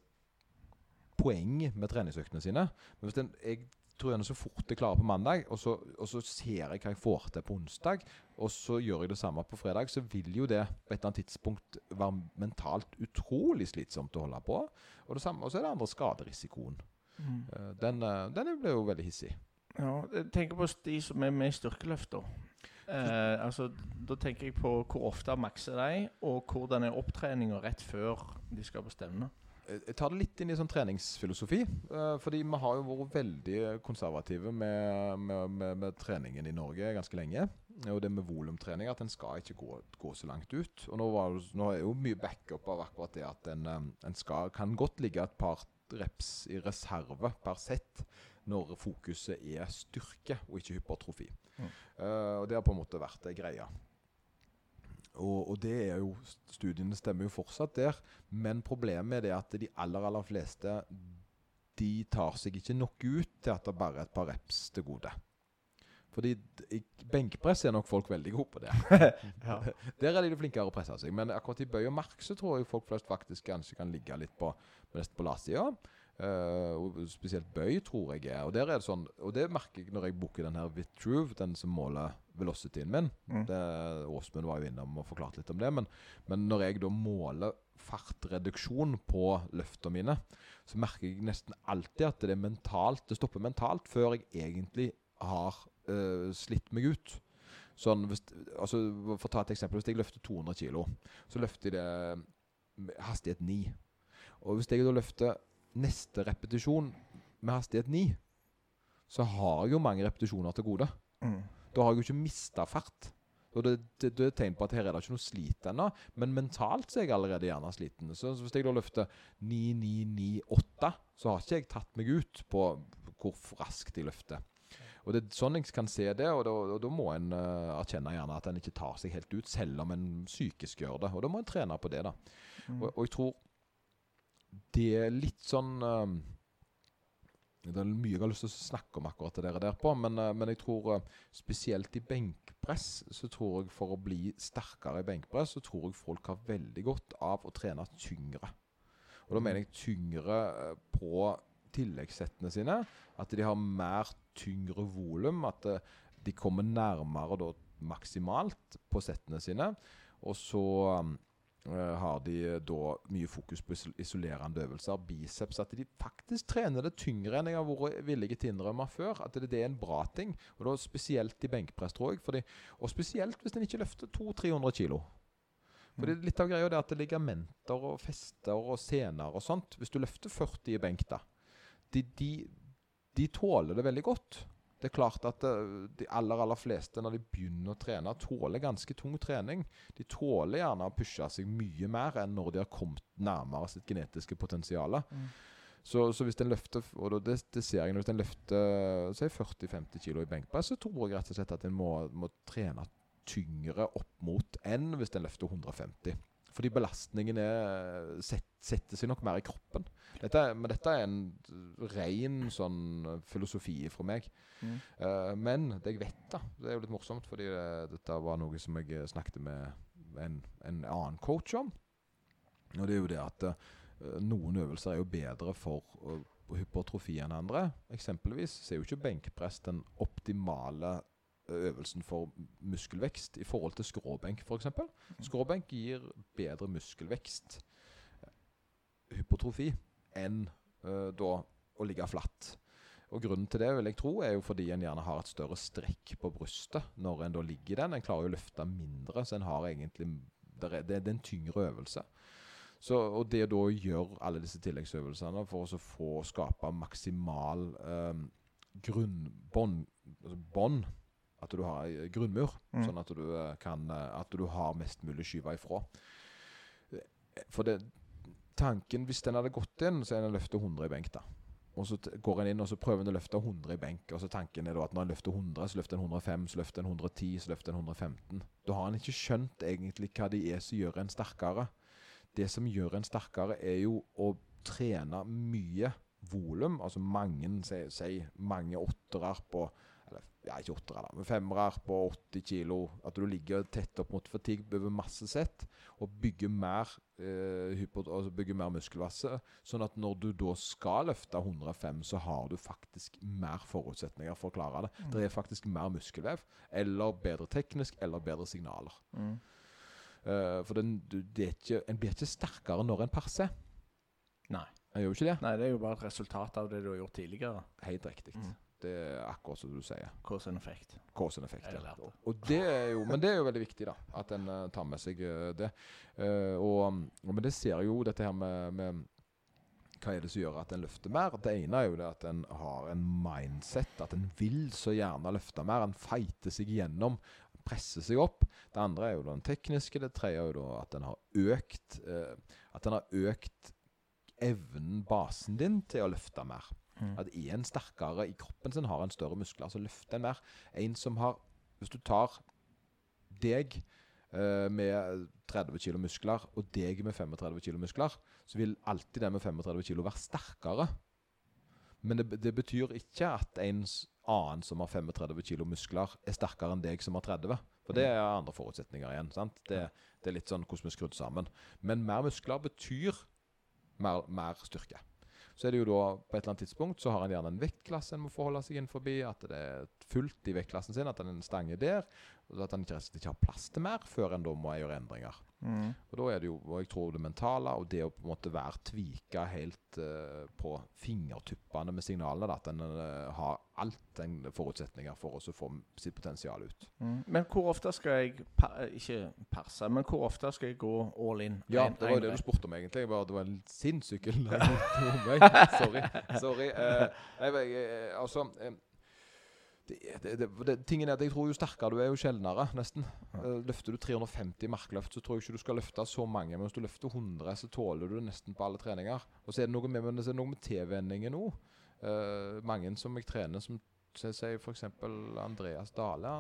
poeng med treningsøktene sine. Men hvis den, jeg tror gjerne så fort jeg klarer på mandag, og så, og så ser jeg hva jeg får til på onsdag, og så gjør jeg det samme på fredag, så vil jo det på et eller annet tidspunkt være mentalt utrolig slitsomt å holde på. Og, det samme, og så er det andre skaderisikoen. Mm. Eh, Den, eh, den blir jo veldig hissig. Ja, jeg tenker på de som er med i styrkeløft. Eh, altså, da tenker jeg på hvor ofte makser de, og hvordan er opptreninga rett før de skal på stevne. Jeg tar det litt inn i sånn treningsfilosofi. eh, fordi vi har jo vært veldig konservative med, med, med, med treningen i Norge ganske lenge. Og det med volumtrening, at en skal ikke gå, gå så langt ut. Og nå, var, nå er jo mye backup av akkurat det at en, eh, en skal, kan godt ligge et par reps i reserve per sett når fokuset er styrke og ikke hypertrofi. Mm. Uh, og det har på en måte vært det greia. Og, og det er jo Studiene stemmer jo fortsatt der. Men problemet er det at de aller, aller fleste De tar seg ikke nok ut til at det bare er et par reps til gode. Fordi benkpress er nok folk veldig gode på det. Ja. Der er de flinkere å presse seg. Men akkurat i bøy og mark så tror jeg folk flest faktisk kanskje kan ligge litt på, mest på latsida. Uh, og spesielt bøy, tror jeg er. Og der er det sånn Og det merker jeg når jeg booker den her Vitruve, den som måler velocityen min. Mm. Det, Åsmund var jo innom og forklarte litt om det. Men, men når jeg da måler fartreduksjon på løftene mine, så merker jeg nesten alltid at det er mentalt Det stopper mentalt før jeg egentlig har uh, slitt meg ut. Sånn, hvis, altså, For å ta et eksempel. Hvis jeg løfter 200 kg, så løfter jeg det hastighet 9. Og hvis jeg da løfter neste repetisjon med hastighet 9, så har jeg jo mange repetisjoner til gode. Mm. Da har jeg jo ikke mista fart. Og det, det, det er et tegn på at her er det ikke noe slit ennå, men mentalt så er jeg allerede gjerne sliten. Så hvis jeg da løfter 9998, så har ikke jeg tatt meg ut på hvor raskt jeg løfter. Og det er sånn jeg kan se det, og da, og da må en uh, erkjenne gjerne at en ikke tar seg helt ut, selv om en psykisk gjør det. Og da må en trene på det, da. Mm. Og, og jeg tror det er litt sånn um, Det er mye jeg har lyst til å snakke om akkurat det dere der på, men, uh, men jeg tror uh, spesielt i benkpress, så tror jeg for å bli sterkere i benkpress, så tror jeg folk har veldig godt av å trene tyngre. Og da mener jeg tyngre på tilleggssettene sine. At de har mer tyngre volum. At de kommer nærmere da maksimalt på settene sine. Og så eh, har de da mye fokus på isolerende øvelser, biceps. At de faktisk trener det tyngre enn jeg har vært villig til å innrømme før. At det, det er en bra ting. Og da spesielt i benkpress, tror jeg. Fordi, og spesielt hvis en ikke løfter 200-300 kilo. Fordi Litt av greia er at det er ligamenter og fester og sener og sånt. Hvis du løfter 40 i benk, da de, de, de tåler det veldig godt. Det er klart at eh, de aller aller fleste når de begynner å trene, tåler ganske tung trening. De tåler gjerne å pushe seg mye mer enn når de har kommet nærmere sitt genetiske potensial. Mm. Så, så, hvis en løfter og det, det ser jeg hvis en løfter 40-50 kg i benkpress, så tror jeg rett og slett at en må, må trene tyngre opp mot enn hvis en løfter 150. Fordi belastningen er, set, setter seg nok mer i kroppen. Dette, men dette er en ren sånn filosofi fra meg. Mm. Uh, men det jeg vet, da Det er jo litt morsomt, fordi det, dette var noe som jeg snakket med en, en annen coach om. Og det er jo det at uh, noen øvelser er jo bedre for uh, hypertrofi enn andre. Eksempelvis så er jo ikke benkpress den optimale øvelsen for muskelvekst i forhold til skråbenk, f.eks. Skråbenk gir bedre muskelvekst, hypotrofi, enn uh, da å ligge flatt. Og Grunnen til det vil jeg tro er jo fordi en gjerne har et større strekk på brystet når en da ligger i den. En klarer jo å løfte mindre, så en har egentlig Det er, det er en tyngre øvelse. Så, og det å gjøre alle disse tilleggsøvelsene for å få skape maksimal eh, grunnbånd altså at du har ei grunnmur, mm. sånn at du, eh, kan, eh, at du har mest mulig skyve ifra. For det, tanken, hvis den hadde gått inn, så er den løftet 100 i benk. da. Og Så går en inn og så prøver en å løfte 100 i benk. og så tanken er da at Når en løfter 100, så løfter en 105, så løfter en 110, så løfter en 115. Da har en ikke skjønt egentlig hva det er som gjør en sterkere. Det som gjør en sterkere, er jo å trene mye volum, altså mange, si, mange åttere på ja, ikke åttere, da, men femmere på 80 kilo. At du ligger tett opp mot fatigue over masse sett og bygger mer, eh, altså bygger mer muskelmasse. Sånn at når du da skal løfte 105, så har du faktisk mer forutsetninger for å klare det. Mm. Det er faktisk mer muskelvev, eller bedre teknisk, eller bedre signaler. Mm. Uh, for den, du, ikke, en blir ikke sterkere når en perser. Nei. En gjør jo ikke det. Nei, det er jo bare et resultat av det du har gjort tidligere. Helt riktig. Mm. Det er akkurat som du sier. Cause and effect. Cause and effect, ja. Og det er jo, men det er jo veldig viktig, da. At en uh, tar med seg uh, det. Uh, og, og, men det ser jo dette her med, med, Hva er det som gjør at en løfter mer? Det ene er jo det at en har en mindset. At en vil så gjerne løfte mer. En fighter seg gjennom, Presser seg opp. Det andre er jo den tekniske. Det tredje er jo da at en har økt At en har økt evnen, basen din, til å løfte mer. Mm. At en sterkere i kroppen sin har en større muskler, så løfter en mer. En som har Hvis du tar deg uh, med 30 kg muskler og deg med 35 kg muskler, så vil alltid den med 35 kg være sterkere. Men det, det, betyr ikke at en annen som har 35 kg muskler, er sterkere enn deg som har 30. For det er andre forutsetninger igjen. Det, det, er litt sånn hvordan vi er skrudd sammen. Men mer muskler betyr mer, mer styrke. Så er det jo da på et eller annet tidspunkt så har en gjerne en vektklasse en må forholde seg inn forbi. At det er fullt i vektklassen sin, at den stanger der. Og at en ikke har plass til mer før en da må gjøre endringer. Mm. Og da er det jo, og jeg tror det mentale, og det å på en måte være tvika helt uh, på fingertuppene med signalene, da, at en uh, har alt en forutsetninger for å få sitt potensial ut. Mm. Men hvor ofte skal jeg pa ikke perse, men hvor ofte skal jeg gå all in? Ja, det var jo det du spurte om, egentlig. Bare, det var en sinnssyk Sorry. Sorry. Uh, nei, jeg, altså det, det, det, tingen er at jeg tror Jo sterkere du er, jo sjeldnere, nesten. Uh, løfter du 350 markløft, så tror jeg ikke du skal løfte så mange. Men hvis du løfter 100, så tåler du det nesten på alle treninger. Og så er det noe med, men det er noe med tilvenningen òg. Uh, mange som jeg trener, som sier f.eks. Andreas Dale.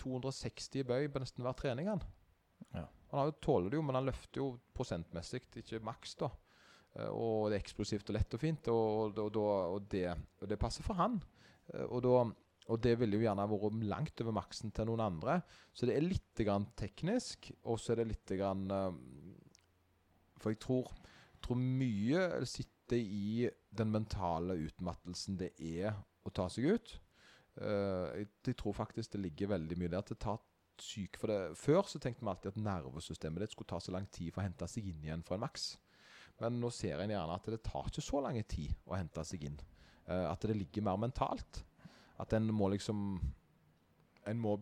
260 bøy på nesten hver trening. Han ja. Han jo, tåler det jo, men han løfter jo prosentmessig, ikke maks. da. Uh, og det er eksplosivt og lett og fint, og, og, og, og det, det, passer for han. Og da og det ville jo gjerne vært langt over maksen til noen andre. Så det er litt grann teknisk, og så er det litt grann uh, For jeg tror, tror, mye sitter i den mentale utmattelsen det er å ta seg ut. Uh, jeg, tror faktisk det ligger veldig mye der. At det tar syk for det. Før så tenkte vi alltid at nervesystemet ditt skulle ta så lang tid for å hente seg inn igjen fra en maks. Men nå ser en gjerne at det tar ikke så lang tid å hente seg inn. Uh, at det ligger mer mentalt. At en må liksom En må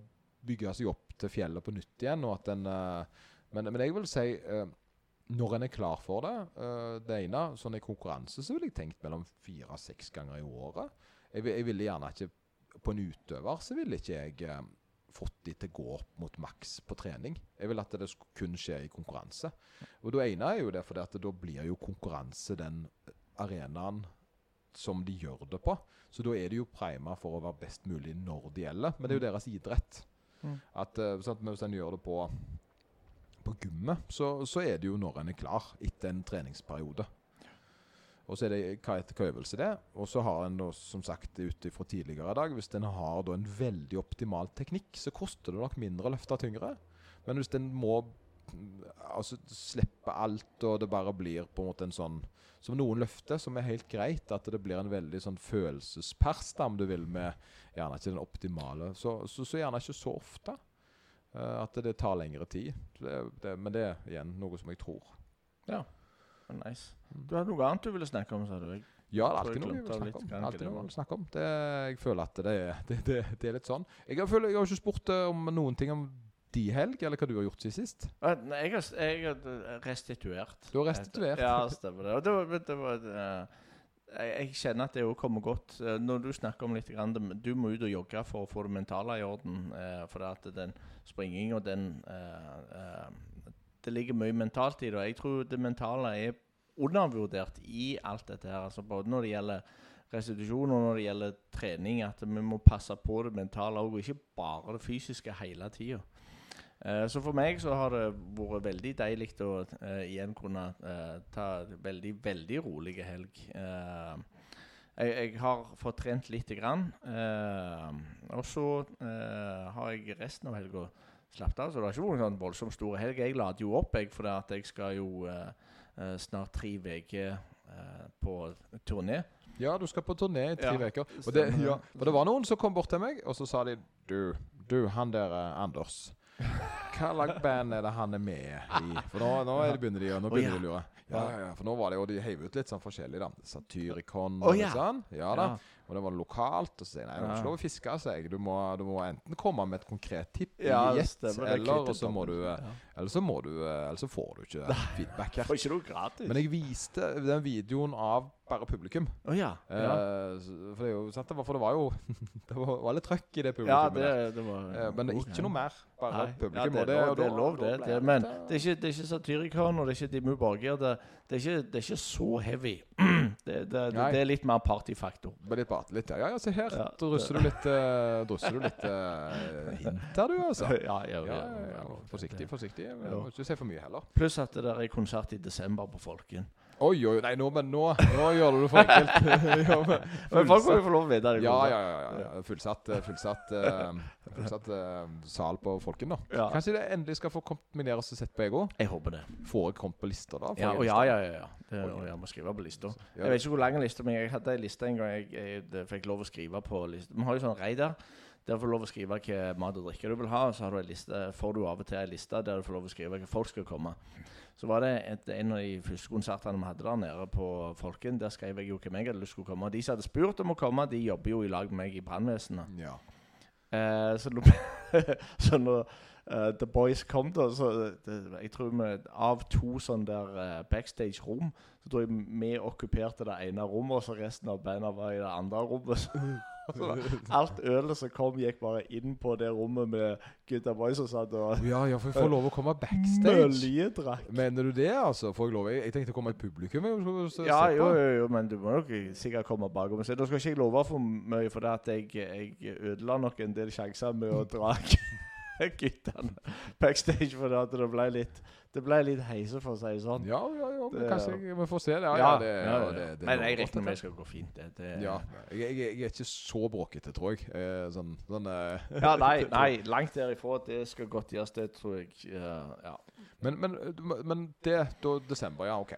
bygge seg opp til fjellet på nytt igjen, og at en uh, Men, men jeg vil si eh, når en er klar for det eh, Det ene, sånn i konkurranse, så ville jeg tenkt mellom fire og seks ganger i året. Jeg, jeg ville gjerne ikke På en utøver så ville ikke jeg eh, fått de til å gå opp mot maks på trening. Jeg vil at det kun skje i konkurranse. Og det ene er jo det fordi at da blir jo konkurranse den arenaen som de gjør det på. Så da er de jo prima for å være best mulig når det gjelder. Men det er jo deres idrett. Mm. At sånn, Hvis en gjør det på, på gymmet, så, så er det jo når en er klar etter en treningsperiode. Og så er det hva hva øvelse det er. Og så har en da, som sagt ut fra tidligere i dag Hvis en har da en veldig optimal teknikk, så koster det nok mindre å løfte tyngre. Men hvis en må mm, altså, slippe alt, og det bare blir på en måte en sånn Som noen løfter, som er helt greit, at det blir en veldig sånn følelsespers, da, om du vil, med gjerne ikke den optimale. Så, så, så gjerne ikke så ofte. Uh, at det tar lengre tid. Det, det, men det er igjen noe som jeg tror. Ja. Nice. Du hadde noe annet du ville snakke om, sa du? Jeg- Ja, det er alltid noe jeg vil snakke om. Alltid noe jeg vil snakke om. Det, jeg føler at det, er- det, det, det er litt sånn. Jeg har, føler, jeg har ikke spurt eh, om noen ting om de helg, eller hva du har gjort siden sist. Nei, jeg har, jeg har restituert. Du har restituert? Ja, stemmer det. Og det var, det var eh, jeg, jeg kjenner at det òg kommer godt. Eh, Når du snakker om litt Du må ut og jogge for å få det mentale i orden. eh, For at den springinga, den Det ligger mye mentalt i det. Og jeg tror det mentale er undervurdert i alt dette her. Altså både når det gjelder restitusjon og når det gjelder trening. At vi må passe på det mentale òg, og ikke bare det fysiske hele tida. Eh, Så for meg så har det vært veldig deilig å uh, igjen kunne uh, ta veldig, veldig rolig helg. Uh, jeg, jeg har fått trent lite grann. eh, og så eh, har jeg resten av helga slappet av. Så det har ikke vært noen sånn voldsomt stor helg. Jeg lader jo opp, jeg, for at jeg skal jo eh, eh, snart tre uker eh, på turné. Ja, du skal på turné i tre Ja. Og det, ja, for det var noen som kom bort til meg, og så sa de Du, du han der eh, Anders. Hva slags band er det han er med i? For nå, nå er det begynner de nå begynner ja. de å lure. Ja, ja, for nå var det jo De heiv ut litt sånn forskjellig, da. Satyricon og ja. litt sånn. Ja da. Og det var lokalt. Og så sier nei, du må ikke lov å fiske, sier jeg. Du du må enten komme med et konkret tipp Ja, gjett, er eller så må du. Eller så må du Eller så får du ikke feedback her. Får ikke noe gratis. Men jeg viste den videoen av bare publikum. Oh, ja. Eh, for, det jo, for det var jo Det var, var litt trøkk i det Ja, publikummet. det, det var Eh, men det er ikke noe mer. Bare Nei, publikum. Ja, det, er lov, det er lov, da det. det men det er ikke, det er ikke Satyricon og det er ikke Dimmu Borgir. Det, det, er ikke- det er ikke så heavy. Det, det, det, det er litt mer partyfaktor. Litt, litt, ja, ja, ja, se her. Ja, drusser du litt, uh, drusser du litt uh, hint her, du, altså. Ja, ja, Ja, ja, ja, ja. Forsiktig, forsiktig. Ja. Må ikke se for mye heller. Pluss at det der er konsert i desember på Folken. Oi, oi, nei, nå, men nå, nå gjør du det for enkelt. ja, men, Men folk må jo få lov å vite det. ja, ja, ja, ja. Fullsatt, eh, fullsatt, uh, fullsatt uh, sal på Folken, da. Ja. Kanskje det endelig skal få kombineres og sett på Ego? Jeg håper det. Får jeg kommet på lister, da? Ja, ja, ja, ja. ja. Det, og jeg må skrive på lista. Jeg vet ikke hvor lang lista men jeg hadde en liste en gang jeg, jeg, jeg fikk lov å skrive på lista. Vi har jo sånn Reidar. Der får du lov å skrive hva mat og drikke du vil ha. Og så har du en liste, får du av og til en liste der du får lov å skrive hva folk skal komme. Så var det et, en av de første konsertene vi hadde der nede på Folken. Der skrev jeg jo hvem jeg hadde lyst til å komme. Og de som hadde spurt om å komme, de jobber jo i lag med meg i brannvesenet. Ja. Eh, så så når uh, The Boys kom, da så det, Jeg tror vi av to sånne der uh, backstage-rom, så tror jeg vi okkuperte det ene rommet, og så resten av bandet var i det andre rommet. Så, så alt ølet som kom, gikk bare inn på det rommet med gutta boys og satt og ja, ja, for vi får lov å komme backstage. møljedrakk. Mener du det, altså? Får jeg lov? Jeg, jeg tenkte å komme i publikum. Ja, jo, jo, jo, men du må nok sikkert komme bakom. Så Nå skal ikke jeg love for mye, for det at jeg, jeg ødela nok en del sjanser med å dra guttene backstage, for at det ble litt Det ble litt heise, for å si det sånn. Ja, ja, ja, men Det- kanskje jeg, vi får se det. Ja, ja, det, ja, ja, det, det Men jeg regner med det skal gå fint. Ja, jeg, jeg, jeg er ikke så bråkete, tror jeg. Eh, sånn, sånn eh, Ja, nei, nei, langt derifra. Det skal godt gjøres, det tror jeg. eh, ja. Men, men, men det da Desember, ja, OK.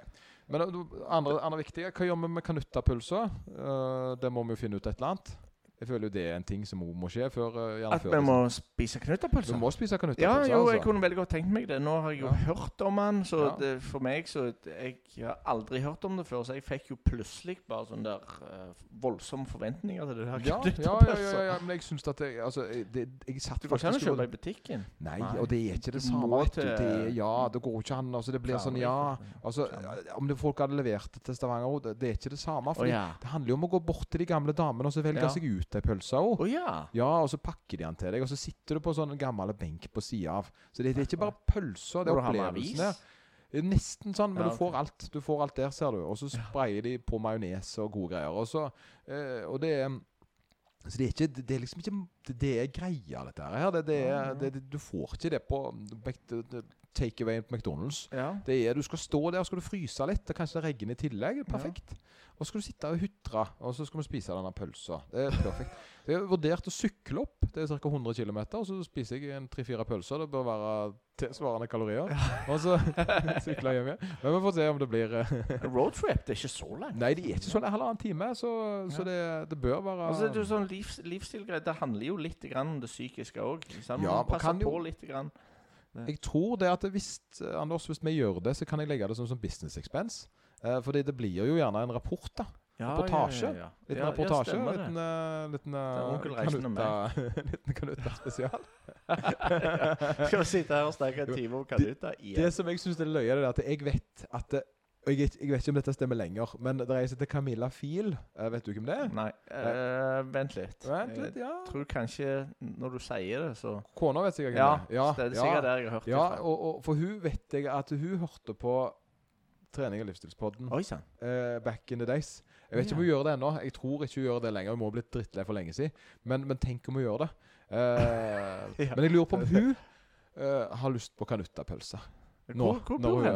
Men andre, andre viktige Hva gjør vi med kanuttapulser? Eh, det må vi jo finne ut et eller annet. Jeg føler jo det er en ting som må skje før uh, At vi må spise Du knyttapølse? må spise Ja, jo, jeg altså. kunne veldig godt tenkt meg det. Nå har jeg jo Ja. hørt om han, så Ja. det, for meg så Jeg har aldri hørt om det før, så jeg fikk jo plutselig bare sånne der uh, voldsomme forventninger til det her Ja, ja, ja, ja, ja, men jeg syns at jeg, altså, det, Jeg satt Du kan ikke an å kjøpe i butikken. Nei, Nei. og det er ikke det samme. du. til- Det er, ja, det går ikke an. Altså, det blir sånn, ja altså, Om det folk hadde levert det til Stavanger, det, det er ikke det samme. For. Det handler jo om å gå bort til de gamle damene og så velge seg ut ei pølse òg. Oh, ja. Ja, og så pakker de den til deg, og så sitter du på sånn gammel benk på sida av. Så det, det er ikke bare pølser, det er opplevelsen der. Er Nesten sånn, men Ja, du får alt. Du får alt der, ser du. Og så sprayer de på majones og gode greier. Og så eh, Og det er så det er, ikke, det er liksom ikke Det, det er greia, dette her. Det, det er, du får ikke det på Mac- away på McDonald's. ja. Det er, Du skal stå der skal du fryse litt, og kanskje det regner i tillegg. Perfekt. Og så skal du sitte og hutre, og så skal vi spise denne pølsa. Det er perfekt. Jeg har vurdert å sykle opp. Det er ca. 100 km, og så spiser jeg en tre-fire pølser. Det bør være tilsvarende kalorier. Og så sykler jeg hjem igjen. Men vi får se om det blir eh, Roadtrip, det er ikke så langt. Nei, det er ikke så en halvannen time, så, så det, det bør være Altså, det sånn livs, Livsstilgreier Det handler jo litt grann om det psykiske òg. Ja, Ja, og Passe jo- på litt. Grann. Jeg tror det at hvis, eh, Anders, hvis vi gjør det, så kan jeg legge det som, som business expense. Eh, fordi det blir jo gjerne en rapport, da. Ja, Reportasje? Ja, ja. Liten reportasje. Stemmer liten uh, liten uh, liten Kanuta spesial. Skal vi sitte her og snakke en time om kanuta Det det som jeg syns er løye, er at jeg vet at det, og jeg, jeg vet ikke om dette stemmer lenger, men det reiser til Camilla Fiel. Uh, vet du hvem det er? Nei, Uh, vent litt. Vent litt, ja. Jeg tror kanskje når du sier det, så Kona vet sikkert Ja, hvem det er. det er sikkert der jeg har hørt Ja, det fra. og, og for hun vet jeg at hun hørte på Trening og livsstilspodden Oi eh, back in the days. Jeg vet ikke om hun gjør det ennå. Jeg tror ikke hun gjør det lenger. Hun må ha blitt drittlei for lenge siden. Men, men tenk om hun gjør det. Ja. Men jeg lurer på om hun har lyst på kanuttapølse. Nå, Hvor, hvor bor hun,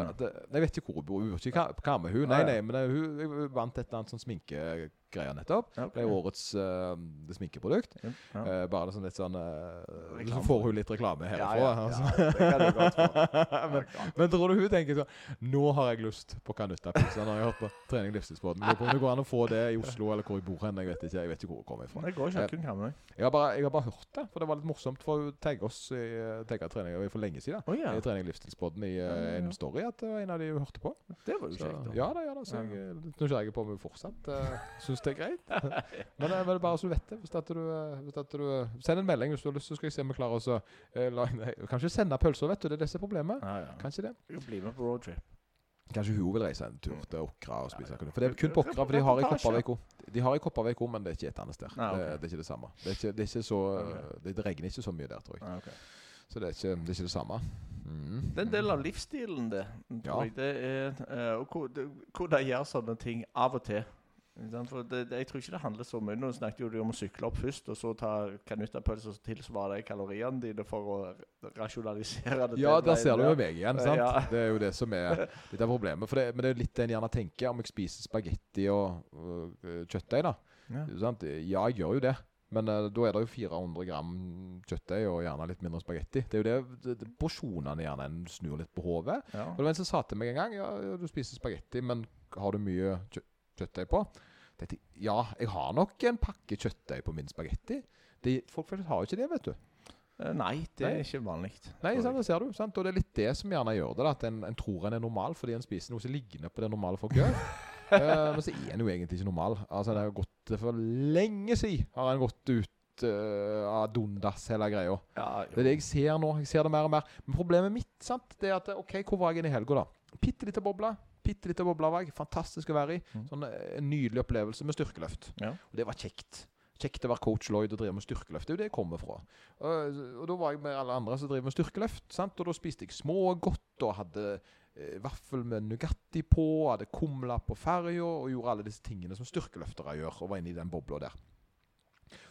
jeg vet ikke hvor hun bor. Hun bor ikke i Karmøy. Nei, nei, men hun, hun vant et eller annet sånn sminkegreier nettopp. Okay. Ble årets uh, sminkeprodukt. Ja. Uh, bare sånn litt sånn uh, Så får hun litt reklame Ja, herfra. ja, altså. ja, men, men tror du hun tenker sånn Nå har jeg lyst på kanuttapølse. Når jeg har hørt på Trening om det går an å få det i Oslo, eller hvor jeg bor hen. Jeg vet ikke jeg vet ikke hvor hun kommer ifra. Det går ikke kun Karmøy. Jeg har, bare, jeg har bare hørt det, for det var litt morsomt. For hun tagget oss i tagget trening for lenge siden. Oh, ja. I Trening Livsstilsbåten i Ja, eh, ja, ja. en story at det var en av de hun hørte på. Det var jo kjekt. ja da, ja da. Så jeg er litt nysgjerrig på om hun fortsatt uh, syns det er greit. men, det er bare så du vet det. Hvis at du, eh, hvis at du Send en melding hvis du har lyst, så skal jeg se om vi klarer å eh, la- nei, Kanskje sende pølser, vet du. Det er det som er problemet. Ja, ja. Kanskje det. Du med på roadtrip. Kanskje hun vil reise en tur Mm. til Åkra og spise kanutt. For det er kun på Åkra, for de har i Kopervik òg. De har i Kopervik òg, men det er ikke et annet sted. Nei, okay. det, det er ikke det samme. Det, er ikke, det, er ikke så, det, regner ikke så mye der, tror jeg. Nei, okay. Så det er ikke det, er ikke det samme. Mm. Det er en del av livsstilen, det. Ja. Det er eh, og hvor, hvor de gjør sånne ting av og til. Det, det, jeg tror ikke det handler så mye. Nå snakket jo om å sykle opp først, og så ta kanuttapølse til så tilsvare de kaloriene dine for å rasjonalisere det. Ja, der ser du jo meg igjen. sant? Ja. Det er jo det som er litt av problemet. Det, men det er litt det en gjerne tenker om jeg spiser spagetti og og kjøttdeig. da. Ja. Sant? Ja, jeg gjør jo det. Men uh, da er det jo 400 gram kjøttdeig og gjerne litt mindre spagetti. Det er jo det, det, Porsjonene gjerne en snur litt på hodet. Ja. Og det var en som sa til meg en gang Ja, ja, du spiser spagetti, men har du mye kjø kjøttdeig på? Tenkte, ja, jeg har nok en pakke kjøttdeig på min spagetti. Folk flest har jo ikke det, vet du. Eh, Nei, det Nei. er ikke vanlig. Nei, sant, det ser du. Sant? Og det er litt det som gjerne gjør det. At en, en tror en er normal fordi en spiser noe som ligner på det normale folk gjør. uh, men så er en jo egentlig ikke normal. Altså, det har gått For lenge siden har en gått ut uh, av dundas, hele greia. Ja, Det er det jeg ser nå. Jeg ser det mer og mer. Men problemet mitt sant, det er at OK, hvor var jeg inne i helga, da? Bitte lita boble. Bitte lite boble. Fantastisk å være i. Mhm. Sånn eh, En nydelig opplevelse med styrkeløft. Ja. Og det var kjekt. Kjekt å være coach Lloyd og drive med styrkeløft. Det er jo det jeg kommer fra. Og, og da var jeg med alle andre som driver med styrkeløft. Sant? Og da spiste jeg smågodt og hadde eh, vaffel med Nugatti på, hadde kumla på ferja og gjorde alle disse tingene som styrkeløftere gjør, og var inne i den bobla der.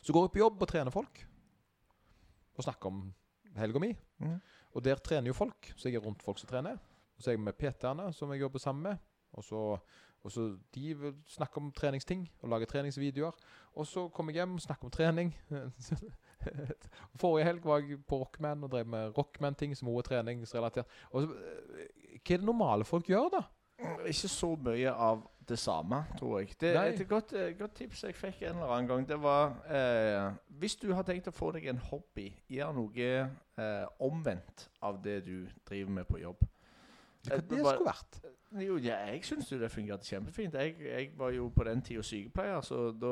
Så går jeg på jobb og trener folk. Og snakker om helga mi. Mm. Og der trener jo folk, så jeg er rundt folk som trener. Og så er jeg med PT-ene som jeg jobber sammen med. Og så, og så De vil snakke om treningsting og lage treningsvideoer. Og så kommer jeg hjem og snakker om trening. Forrige helg var jeg på Rockman og drev med Rockman-ting som også er treningsrelatert. Og så, eh, hva er det normale folk gjør, da? Ikke så mye av det samme, tror jeg. Det, er et godt, eh, godt tips jeg fikk en eller annen gang, det var eh, Hvis du har tenkt å få deg en hobby, gjør noe eh, omvendt av det du driver med på jobb. Hva Eh, det skulle vært? Jo, ja, jeg syns jo det fungerte kjempefint. Jeg, jeg var jo på den tida sykepleier, så da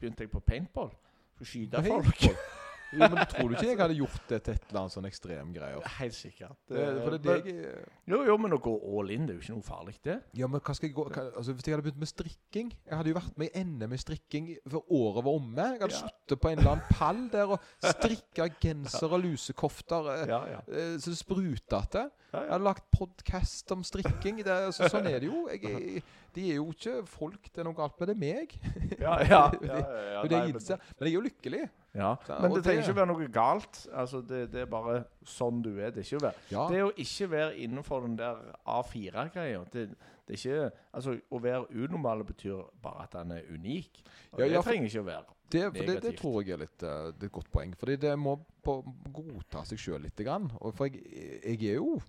begynte jeg på paintball. Skulle skyte folk. Jo, men Tror du ikke jeg hadde gjort det til et eller annet sånn ekstremgreier? Helt sikkert. Det, for det er det jeg Jo, jo, men å gå all in, det er jo ikke noe farlig, det. Ja, men hva skal jeg gå hva, altså, Hvis jeg hadde begynt med strikking Jeg hadde jo vært med i NM i strikking før året var omme. Jeg hadde Ja. sittet på en eller annen pall der og strikka genser og lusekofter eh, Ja, ja. eh, så det spruta til. Jeg hadde lagt podkast om strikking. Det, så, sånn er det jo. Jeg, er- de er jo ikke folk det er noe galt med, det er meg. ja, ja, ja, ja, det nei, men-. Men jeg er jo lykkelig. Ja, Så- Men det trenger ikke være noe galt. Altså, det, det er bare sånn du er. Det er ikke å være Ja. Det å ikke være innenfor den der A4-greia det, det er ikke Altså, å være unormal betyr bare at han er unik. Og Ja, det ja, for- trenger ikke å være. Det, negativt. det, det tror jeg er litt, det er et godt poeng. Fordi det må på, godta seg sjøl litt. Grann. Og for jeg, jeg er jo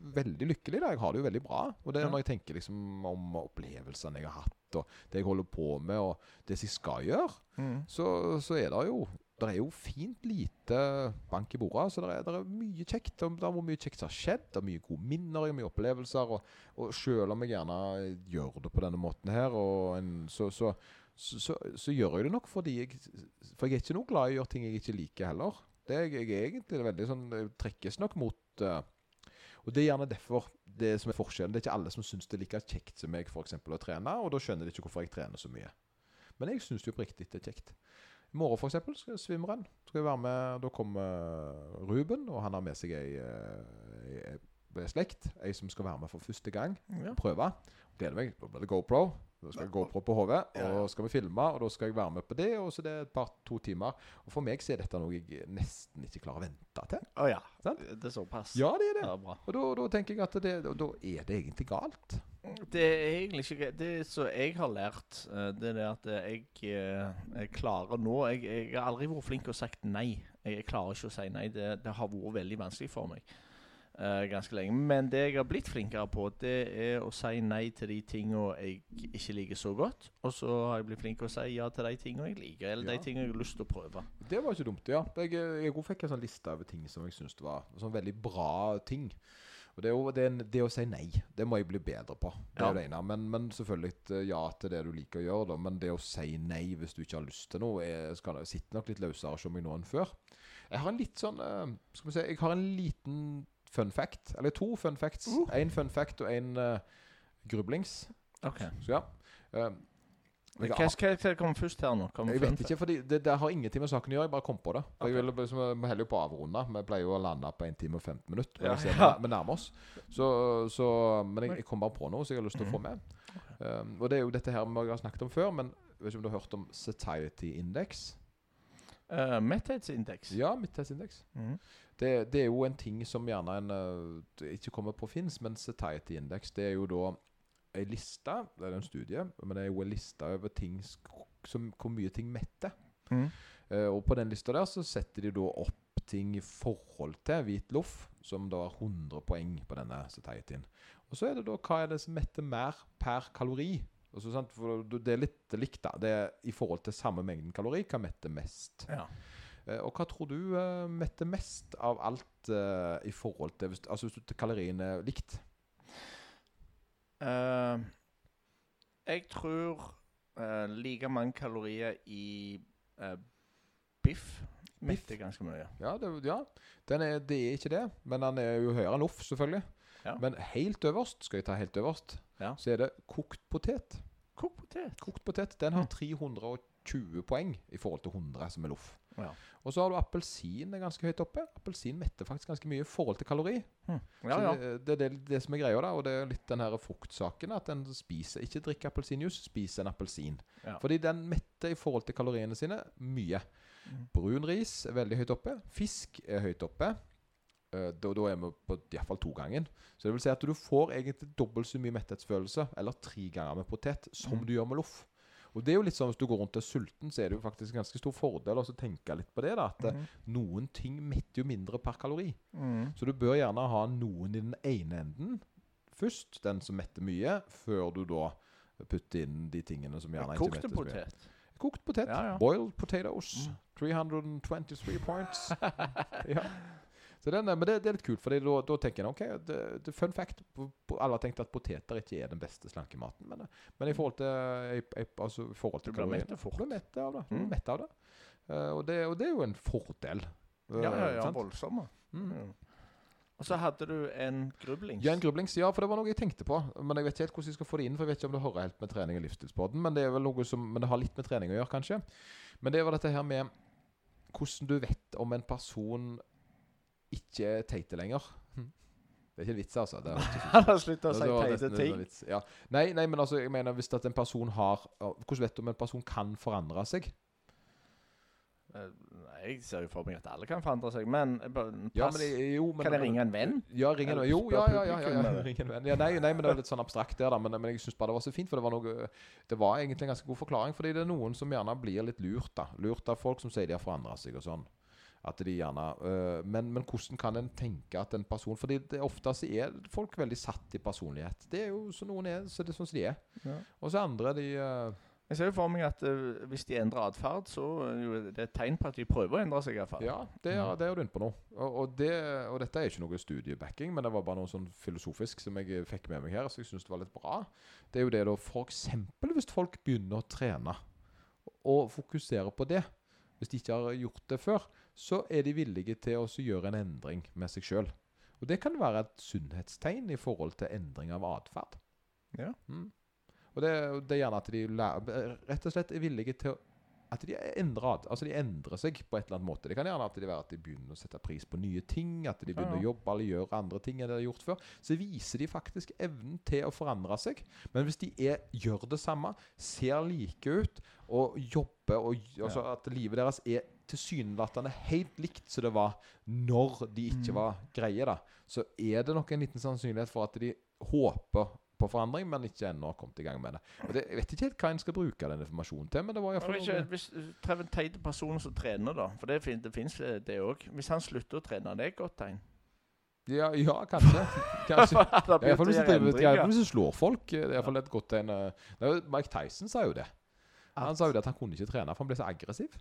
veldig lykkelig. da Jeg har det jo veldig bra. Og det er når jeg tenker liksom om opplevelsene jeg har hatt, og det jeg holder på med, og det jeg skal gjøre, Mm. så, så er det jo det er jo fint lite bank i bordet. Så det er, det er mye kjekt. Det er mye kjekt som har skjedd. Det er mye gode minner, og mye opplevelser. Og, og selv om jeg gjerne gjør det på denne måten her, en, så, så, så, så, gjør jeg det nok fordi jeg For jeg er ikke noe glad i å gjøre ting jeg ikke liker heller. Det er, jeg, jeg er egentlig veldig sånn Jeg trekkes nok mot eh, Og det er gjerne derfor det som er forskjellen. Det er ikke alle som syns det er like kjekt som meg for eksempel, å trene, og da skjønner de ikke hvorfor jeg trener så mye. Men jeg syns jo oppriktig det er kjekt. I morgen for eksempel skal jeg svimre en. Skal jeg være med, Da kommer Ruben, og han har med seg ei, ei, ei slekt. Ei som skal være med for første gang. Ja. Prøve. Gleder meg. Da blir det GoPro. Da skal jeg GoPro på hodet, Ja, ja. skal vi filme, og da skal jeg være med på det. Og så det er et par-to timer. Og for meg så er dette noe jeg nesten ikke klarer å vente til. Å ja. Sant? Det er såpass. Ja, det er det. Ja. Og da, da tenker jeg at det, da, er det egentlig galt. Det er egentlig ikke greit. Det som jeg har lært, eh, det er det at jeg, eh, jeg klarer nå jeg, jeg har aldri vært flink å sagt nei. Jeg, jeg klarer ikke å si nei. Det, det har vært veldig vanskelig for meg eh, ganske lenge. Men det jeg har blitt flinkere på, det er å si nei til de tingene jeg ikke liker så godt. Og så har jeg blitt flink til å si ja til de tingene jeg liker, eller Ja. de tingene jeg har lyst til å prøve. Det var ikke dumt, ja. Jeg, jeg fikk en sånn liste over ting som jeg syntes var sånn veldig bra ting. Og det, jo, det, det å si nei, det må jeg bli bedre på. Det Ja. er det ene. Men, men selvfølgelig ja til det du liker å gjøre, da. Men det å si nei hvis du ikke har lyst til noe, er, skal, sitter nok litt løsere som jeg nå enn før. Jeg har en litt sånn eh, Skal vi se Jeg har en liten fun fact. Eller to fun facts. Uh. Fun fact og én grublings. Ok. Så ja. Eh, jeg Hva skal hva kommer først her nå? Kommer jeg vet ikke, fordi det, det har ingenting med saken å gjøre. Jeg bare kom på det. For Ok. jeg vil, liksom, Vi holder jo på å avrunde. Vi pleier jo å lande på 1 time og 15 minutter. Ja, vi- nærmer oss. Så, så, men jeg, jeg kom bare på noe som jeg har lyst til å få med. Um, og det er jo dette her vi har snakket om før, men jeg vet ikke om du har hørt om Satiety Index? Uh, Metthetsindeks. Ja, metthetsindeks. Mm. Det, det er jo en ting som gjerne en uh, ikke kommer på fins, men Satiety Index det er jo da ei liste, det er en studie, men det er jo en liste over ting som, hvor mye ting metter. Mm. Uh, og på den lista der så setter de da opp ting i forhold til hvit loff, som da har 100 poeng på denne satietyen. Og så er det da hva er det som metter mer per kalori. Altså, det er litt likt, da. Det er I forhold til samme mengden kalori, hva metter mest? Ja. Eh, og hva tror du eh, metter mest av alt uh, i forhold til Altså hvis du kaloriene er likt? Uh, jeg tror uh, like mange kalorier i biff metter ganske mye. Ja, det, ja. Den er, det er ikke det, men den er jo høyere enn loff, selvfølgelig. Ja. Men helt øverst, skal jeg ta helt øverst, Ja. så er det kokt potet. Kokt potet. Kokt potet den har Mm. 320 poeng i forhold til 100 som er loff. Ja. Og så har du appelsin er ganske høyt oppe. Appelsin metter faktisk ganske mye i forhold til kalori. Ja, ja. Det, det er det, det som er greia, da. Og det er litt den her fruktsaken at en spiser Ikke drikker appelsinjuice, spiser en appelsin. Fordi den metter i forhold til kaloriene sine mye. Mm. Brun ris er veldig høyt oppe. Fisk er høyt oppe. Eh, Da, da er vi på iallfall to gangen. Så det vil si at du får egentlig dobbelt så mye metthetsfølelse, eller tre ganger med potet, som Mm. du gjør med loff. Og det er jo litt sånn Hvis du går rundt og er sulten, så er det jo faktisk en ganske stor fordel å tenke litt på det. da, At mm. Mhm. noen ting metter jo mindre per kalori. Mm. Så du bør gjerne ha noen i den ene enden først, den som metter mye, før du da putter inn de tingene som gjerne ikke Kokte mettes med. potet. Kokt potet. Ja, ja. Boiled potatoes. Mm. 323 points. ja. Så det, men det, det er litt kult, for da, tenker jeg OK, det, det, fun fact Alle har tenkt at poteter ikke er den beste slankematen, men, men i forhold til, i, i, altså, i forhold til Du blir mett fort. Du mett av det. Mm. mett av det. Uh, og, det og det er jo en fordel. Uh, Ja, ja, ja, voldsom. Mm. Mm. Og så hadde du en grublings. Ja, en grublings, ja, for det var noe jeg tenkte på. Men jeg vet ikke helt hvordan jeg skal få det inn, for jeg vet ikke om det hører helt med trening og livsstilspodden. Men det er vel noe som, men det har litt med trening å gjøre, kanskje. Men det var dette her med hvordan du vet om en person ikke teite lenger. Det er ikke en vits, altså. Det er sluttet å si teite ting. Ja. Nei, nei, men altså, jeg mener hvis at en person har Hvordan vet du om en person kan forandre seg? Eh, Nei, jeg ser jo for meg at alle kan forandre seg, men pass. Ja, men jo, men, Kan jeg ringe en venn? Ja, ringe en venn. Jo, ja, ja, ja. ja, ja. en venn. Ja, nei, nei, men det er litt sånn abstrakt der, da. Men, men jeg syns bare det var så fint, for det var noe Det var egentlig en ganske god forklaring. Fordi det er noen som gjerne blir litt lurt, da. Lurt av folk som sier de har forandra seg og sånn. At de gjerne uh, men, men hvordan kan en tenke at en person Fordi det ofte så er folk veldig satt i personlighet. Det er jo som noen er, så det er sånn som de er. Ja. Og så andre, de uh, Jeg ser jo for meg at uh, hvis de endrer atferd, så er jo det et tegn på at de prøver å endre seg iallfall. Ja, det er, det er du inne på nå. Og, og, det, og dette er ikke noe studiebacking, men det var bare noe sånn filosofisk som jeg fikk med meg her, så jeg syns det var litt bra. Det er jo det da f.eks. hvis folk begynner å trene, og fokuserer på det, hvis de ikke har gjort det før, så er de villige til å gjøre en endring med seg sjøl. Og det kan være et sunnhetstegn i forhold til endring av atferd. Ja. Mm. Og det, det er gjerne at de rett og slett er villige til å at de endrer, altså de endrer seg på et eller annet måte. Det kan gjerne at de være at de begynner å sette pris på nye ting, at de begynner Ja, å jobbe eller gjøre andre ting enn de har gjort før. Så viser de faktisk evnen til å forandre seg. Men hvis de er, gjør det samme, ser like ut og jobber og altså ja. At livet deres er tilsynelatende helt likt som det var når de ikke Mm. var greie, da, så er det nok en liten sannsynlighet for at de håper på forandring, men ikke ennå har kommet i gang med det. Og det. Jeg vet ikke helt hva en skal bruke den informasjonen til, men det var i hvert fall... ikke, hvis du personer en teit person som trener, da For det, det fins det òg. Hvis han slutter å trene, det er et godt tegn. Ja, ja kanskje. kanskje. Det Ja, Iallfall hvis, du slår folk. Det er iallfall et godt tegn. eh. Er Mike Tyson sa jo det. Han sa jo det at han kunne ikke trene, for han ble så aggressiv.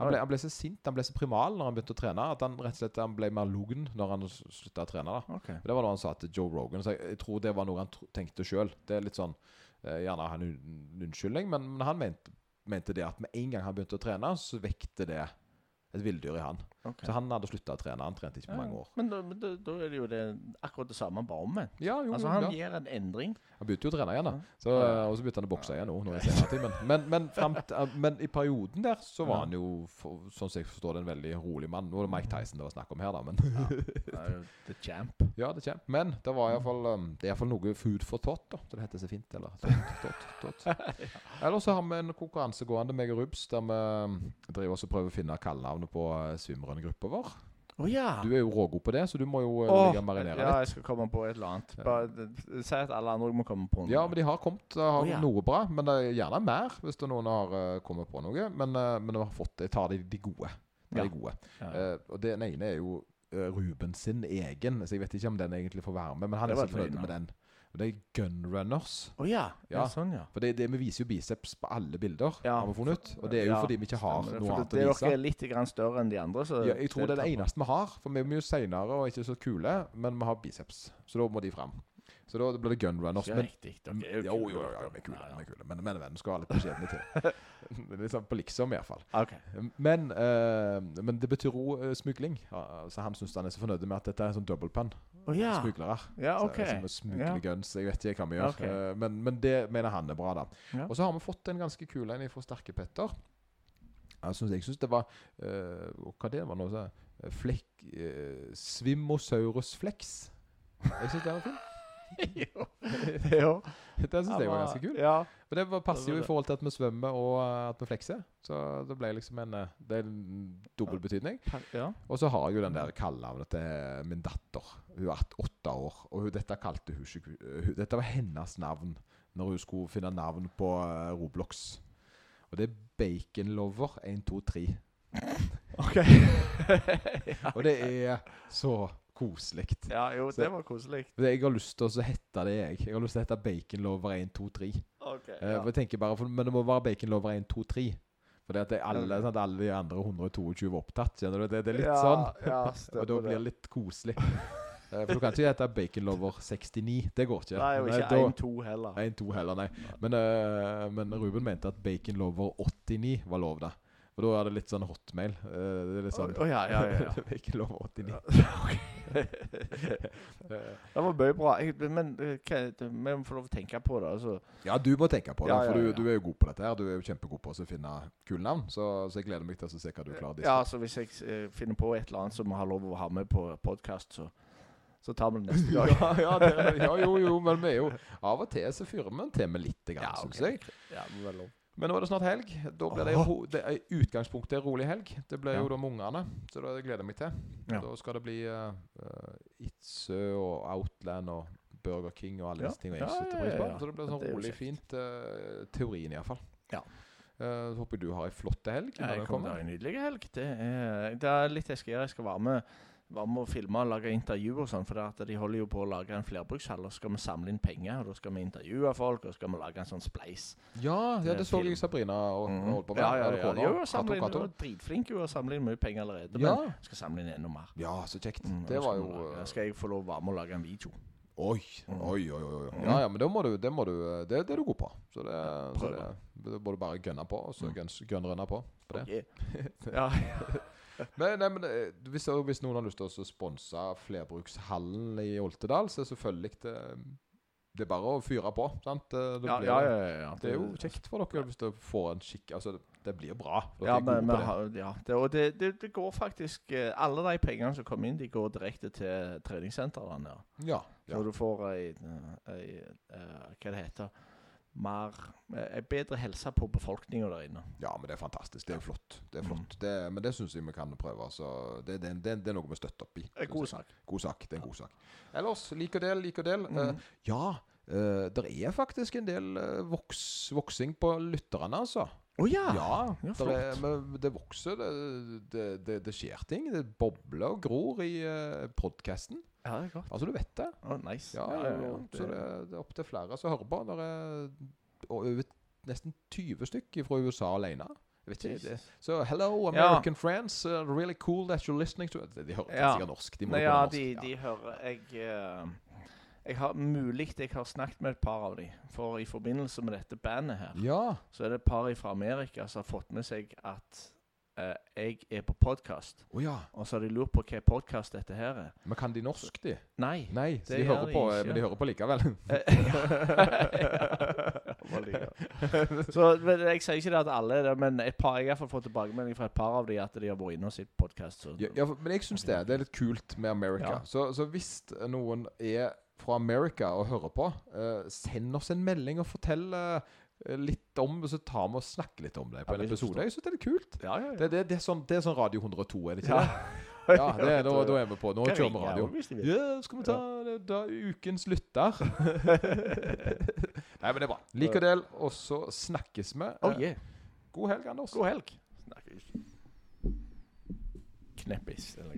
Han ble, han ble så sint, han ble så primal når han begynte å trene, at han rett og slett han ble mer lugn når han slutta å trene. da. Okay. Det var noe han sa til Joe Rogan. Så jeg, jeg tror det var noe han tenkte sjøl. Det er litt sånn eh, Gjerne han en unnskyldning, men, men han mente, mente det at med en gang han begynte å trene, så vekte det et villdyr i han. Ok. Så han hadde slutta å trene. Han trente ikke på Ja, mange år. Men da, da, da er det jo det akkurat det samme, bare omvendt. Ja, jo, Altså ja. Han gir en endring. Han begynte jo å trene igjen, da. Så, Ja. Og så begynte han å bokse igjen nå. men, men, men, frem eh, men i perioden der så var Ja. han jo, for, sånn som jeg forstår det, en veldig rolig mann. Nå er det Mike Tyson det var snakk om her, da, men er The champ. Ja, det Champ. Men det var iallfall um, Det er iallfall noe food for thought, da. Så det heter så fint. Eller Tot, tot, tot. Eller så har vi en konkurranse gående, meg og Rubs, der vi um, driver også og prøver å finne kallenavnet på uh, svimrunnergruppa vår. Oh, ja! Du er jo rågod på det, så du må jo oh, ligge og marinere ja, jeg skal komme på et eller annet. Bare Si at alle andre må komme på noe. Ja, men de har kommet. De har oh, ja. noe bra. Men det er gjerne mer, hvis det er noen har kommet på noe. Men, men de har fått Jeg tar de, de gode. De Ja. gode. Uh, og den ene er jo Ruben sin egen, så jeg vet ikke om den egentlig får være med. Men han er så fornøyd med den. Det er Gunrunners. Oh, ja. ja. Ja. Sånn, ja. For det, det, vi viser jo biceps på alle bilder, Ja. har vi funnet ut. Og det er jo Ja, fordi vi ikke har Stemmer noe annet det, å det vise. dere er litt grann større enn de andre. Så Ja, jeg tror det er det eneste vi har, for vi er mye seinere og ikke så kule. Men vi har biceps, så da må de fram. Så da blir det gunrunners. Men, riktig. Dere er jo, jo jo, jo, vi er kule. Ja, Vi er kule. Men, men, men skal ha litt beskjedne til. Det litt sånn på liksom, i hvert fall. Men, uh, men det betyr òg smugling. Ja, Så han syns han er så fornøyd med at dette er en sånn double pen. Å ja. Smuglere. Ja, Så- OK. Som å smugle Ja. guns. Jeg vet ikke hva vi gjør. Ok. Eh, men, men det mener han er bra, da. Ja. Og så har vi fått en ganske kul en fra Sterke-Petter. Jeg syns, jeg syns det var uh, Hva det var nå? eh, Flekk uh, Svimosaurus flex. Jeg syns det var fint. jo. jo. Det syns jeg var ganske kul. Ja. For det passer jo i forhold til at vi svømmer og eh, at vi flekser. Så det ble liksom en eh, Det er en dobbel betydning. ja. Og så har jeg jo den der kallenavnet til min datter. Hun er åtte år, og dette kalte hun ikke Dette var hennes navn når hun skulle finne navn på eh, Roblox. Og det er Baconlover123. OK. Og det er så koselig. Ja, jo, Så- det var koselig. Jeg har lyst til å hette det, jeg. Jeg har lyst til å hette Bacon Lover 1, 2, 3. Ok, Eh, jeg tenker bare, for, Men det må være Bacon Lover 1, 2, 3. For at alle, sant, alle de andre 122 var opptatt. Kjenner du? Det, det er litt ja, sånn. Ja, Og da blir det litt koselig. Eh, For du kan ikke hete Bacon Lover 69. Det går ikke. Nei, og ikke 1-2 heller. 1-2 heller, nei. Men, uh, men Ruben mente at Bacon Lover 89 var lov, da. Og da er det litt sånn hotmail. Eh, det er litt sånn Å ja, ja, ja. ja. Bacon Lover 89. det var mye bra. Men eh, vi må få lov å tenke på det. Altså. Ja, du må tenke på det, for du, du er jo god på dette. her Du er jo kjempegod på å finne kule navn. Så, så jeg gleder meg til å se hva du klarer. Ja, altså Hvis jeg eh, finner på et eller annet som vi har lov å ha med på podkast, så, så tar vi det neste gang. ja, ja, det, ja, jo, jo, men vi er jo Av og til så fyrer vi en til med litt, Ja, okay. syns jeg. Ja, men vel lov. Men nå er det snart helg. Da blir det, det er utgangspunktet en rolig helg. Det blir Ja. jo da med ungene, så det gleder jeg meg til. Ja. Da skal det bli uh, Itzø og Outland og Burger King og alle Ja. disse tingene. Ja, jeg setter pris på. Så det blir sånn det rolig, fint. Uh, teorien iallfall. Ja. Uh, håper du har ei flott helg. Ja, jeg kommer til å ha en nydelig helg. Det er, det er litt jeg skal gjøre. Jeg skal være med, være med og filme og lage intervju og sånn. For de holder jo på å lage en flerbrukshall, og så skal vi samle inn penger. Og da skal vi intervjue folk, og så skal vi lage en sånn spleis. Ja, ja, det så jeg Sabrina og, mm. holdt på med. Ja, ja, ja. ja. jo Kato, samlet inn, og dritflink jo å samle inn mye penger allerede. Ja. Men skal samle inn enda mer. ja, så kjekt. Mm, det var jo lage- uh, Skal jeg få lov å være med og lage en video? Oi, Mm. oi, oi. oi. Mm. Ja, ja, men det må du, det, må du, det, det er du god på. Så det, så det, må du bare gønne på, og så Mm. gønn- på. på det. Yeah. ja. Men, nei, men eh, hvis, hvis noen har lyst til å sponse flerbrukshallen i Oltedal, så er selvfølgelig det, det er bare å fyre på. sant? Det, det Ja, blir- ja, ja, ja. Det er jo kjekt for dere hvis dere får en skikk Altså, det, blir bra. Ja, men, det. ja det, og det, det, går faktisk eh, Alle de pengene som kommer inn, de går direkte til treningssentrene. Ja. Ja. Så du får ei, eh, ei eh, Hva det heter Mer eh, bedre helse på befolkninga der inne. ja, men det er fantastisk. Det er flott. Det er Mm. Det, men det syns jeg vi kan prøve. Så det, det, er noe vi støtter opp i. God sak. God sak. Det er en god sak. Ellers, lik og del, lik og del. Mm. Uh, ja, uh, det er faktisk en del uh, voks, voksing på lytterne, altså. Å ja! Ja, ja, der er, men det vokser. Det, det, det, det skjer ting. Det bobler og gror i uh, podkasten. Ja, det er klart. Altså, du vet det. Å, nice. Ja, ja, ja. Så det, det er opptil flere som hører på. Det er over nesten 20 stykker fra USA alene. Så hello, American friends. Uh, really cool that you're listening to De, de hører Ja. sikkert norsk. De må Nei, ja, norsk. de, de hører Jeg eh, Jeg har mulig jeg har snakket med et par av dem For i forbindelse med dette bandet her, Ja. så er det et par fra Amerika som har fått med seg at eh, jeg er på podkast. Oh, ja. Og så har de lurt på hva podkast dette her er. Men kan de norsk, de? Nei. Nei, så Det de hører de på, ikke. men de hører på likevel. så men jeg sier ikke det at alle er det, men et par, jeg har fått tilbakemelding fra et par av de at de har vært inne og sett podkast. ja, ja, men jeg syns det. Det er litt kult med America. Så, så hvis noen er fra America og hører på, uh, send oss en melding og fortell eh, litt om Så tar vi og snakker litt om det på Ja, en episode. Jeg syns det er litt kult. Ja, ja, ja. Det, det, det, er sånn, det er sånn Radio 102, er det ikke det? Ja, det, er- da, da er vi på. Nå kjører vi radio. Ja, skal vi ta det, da, ukens lytter? Nei, men det er bra. Lik og del, og så snakkes vi. Oh Eh, yeah. God helg, Anders. God helg. Snakkes. Kneppis. Eller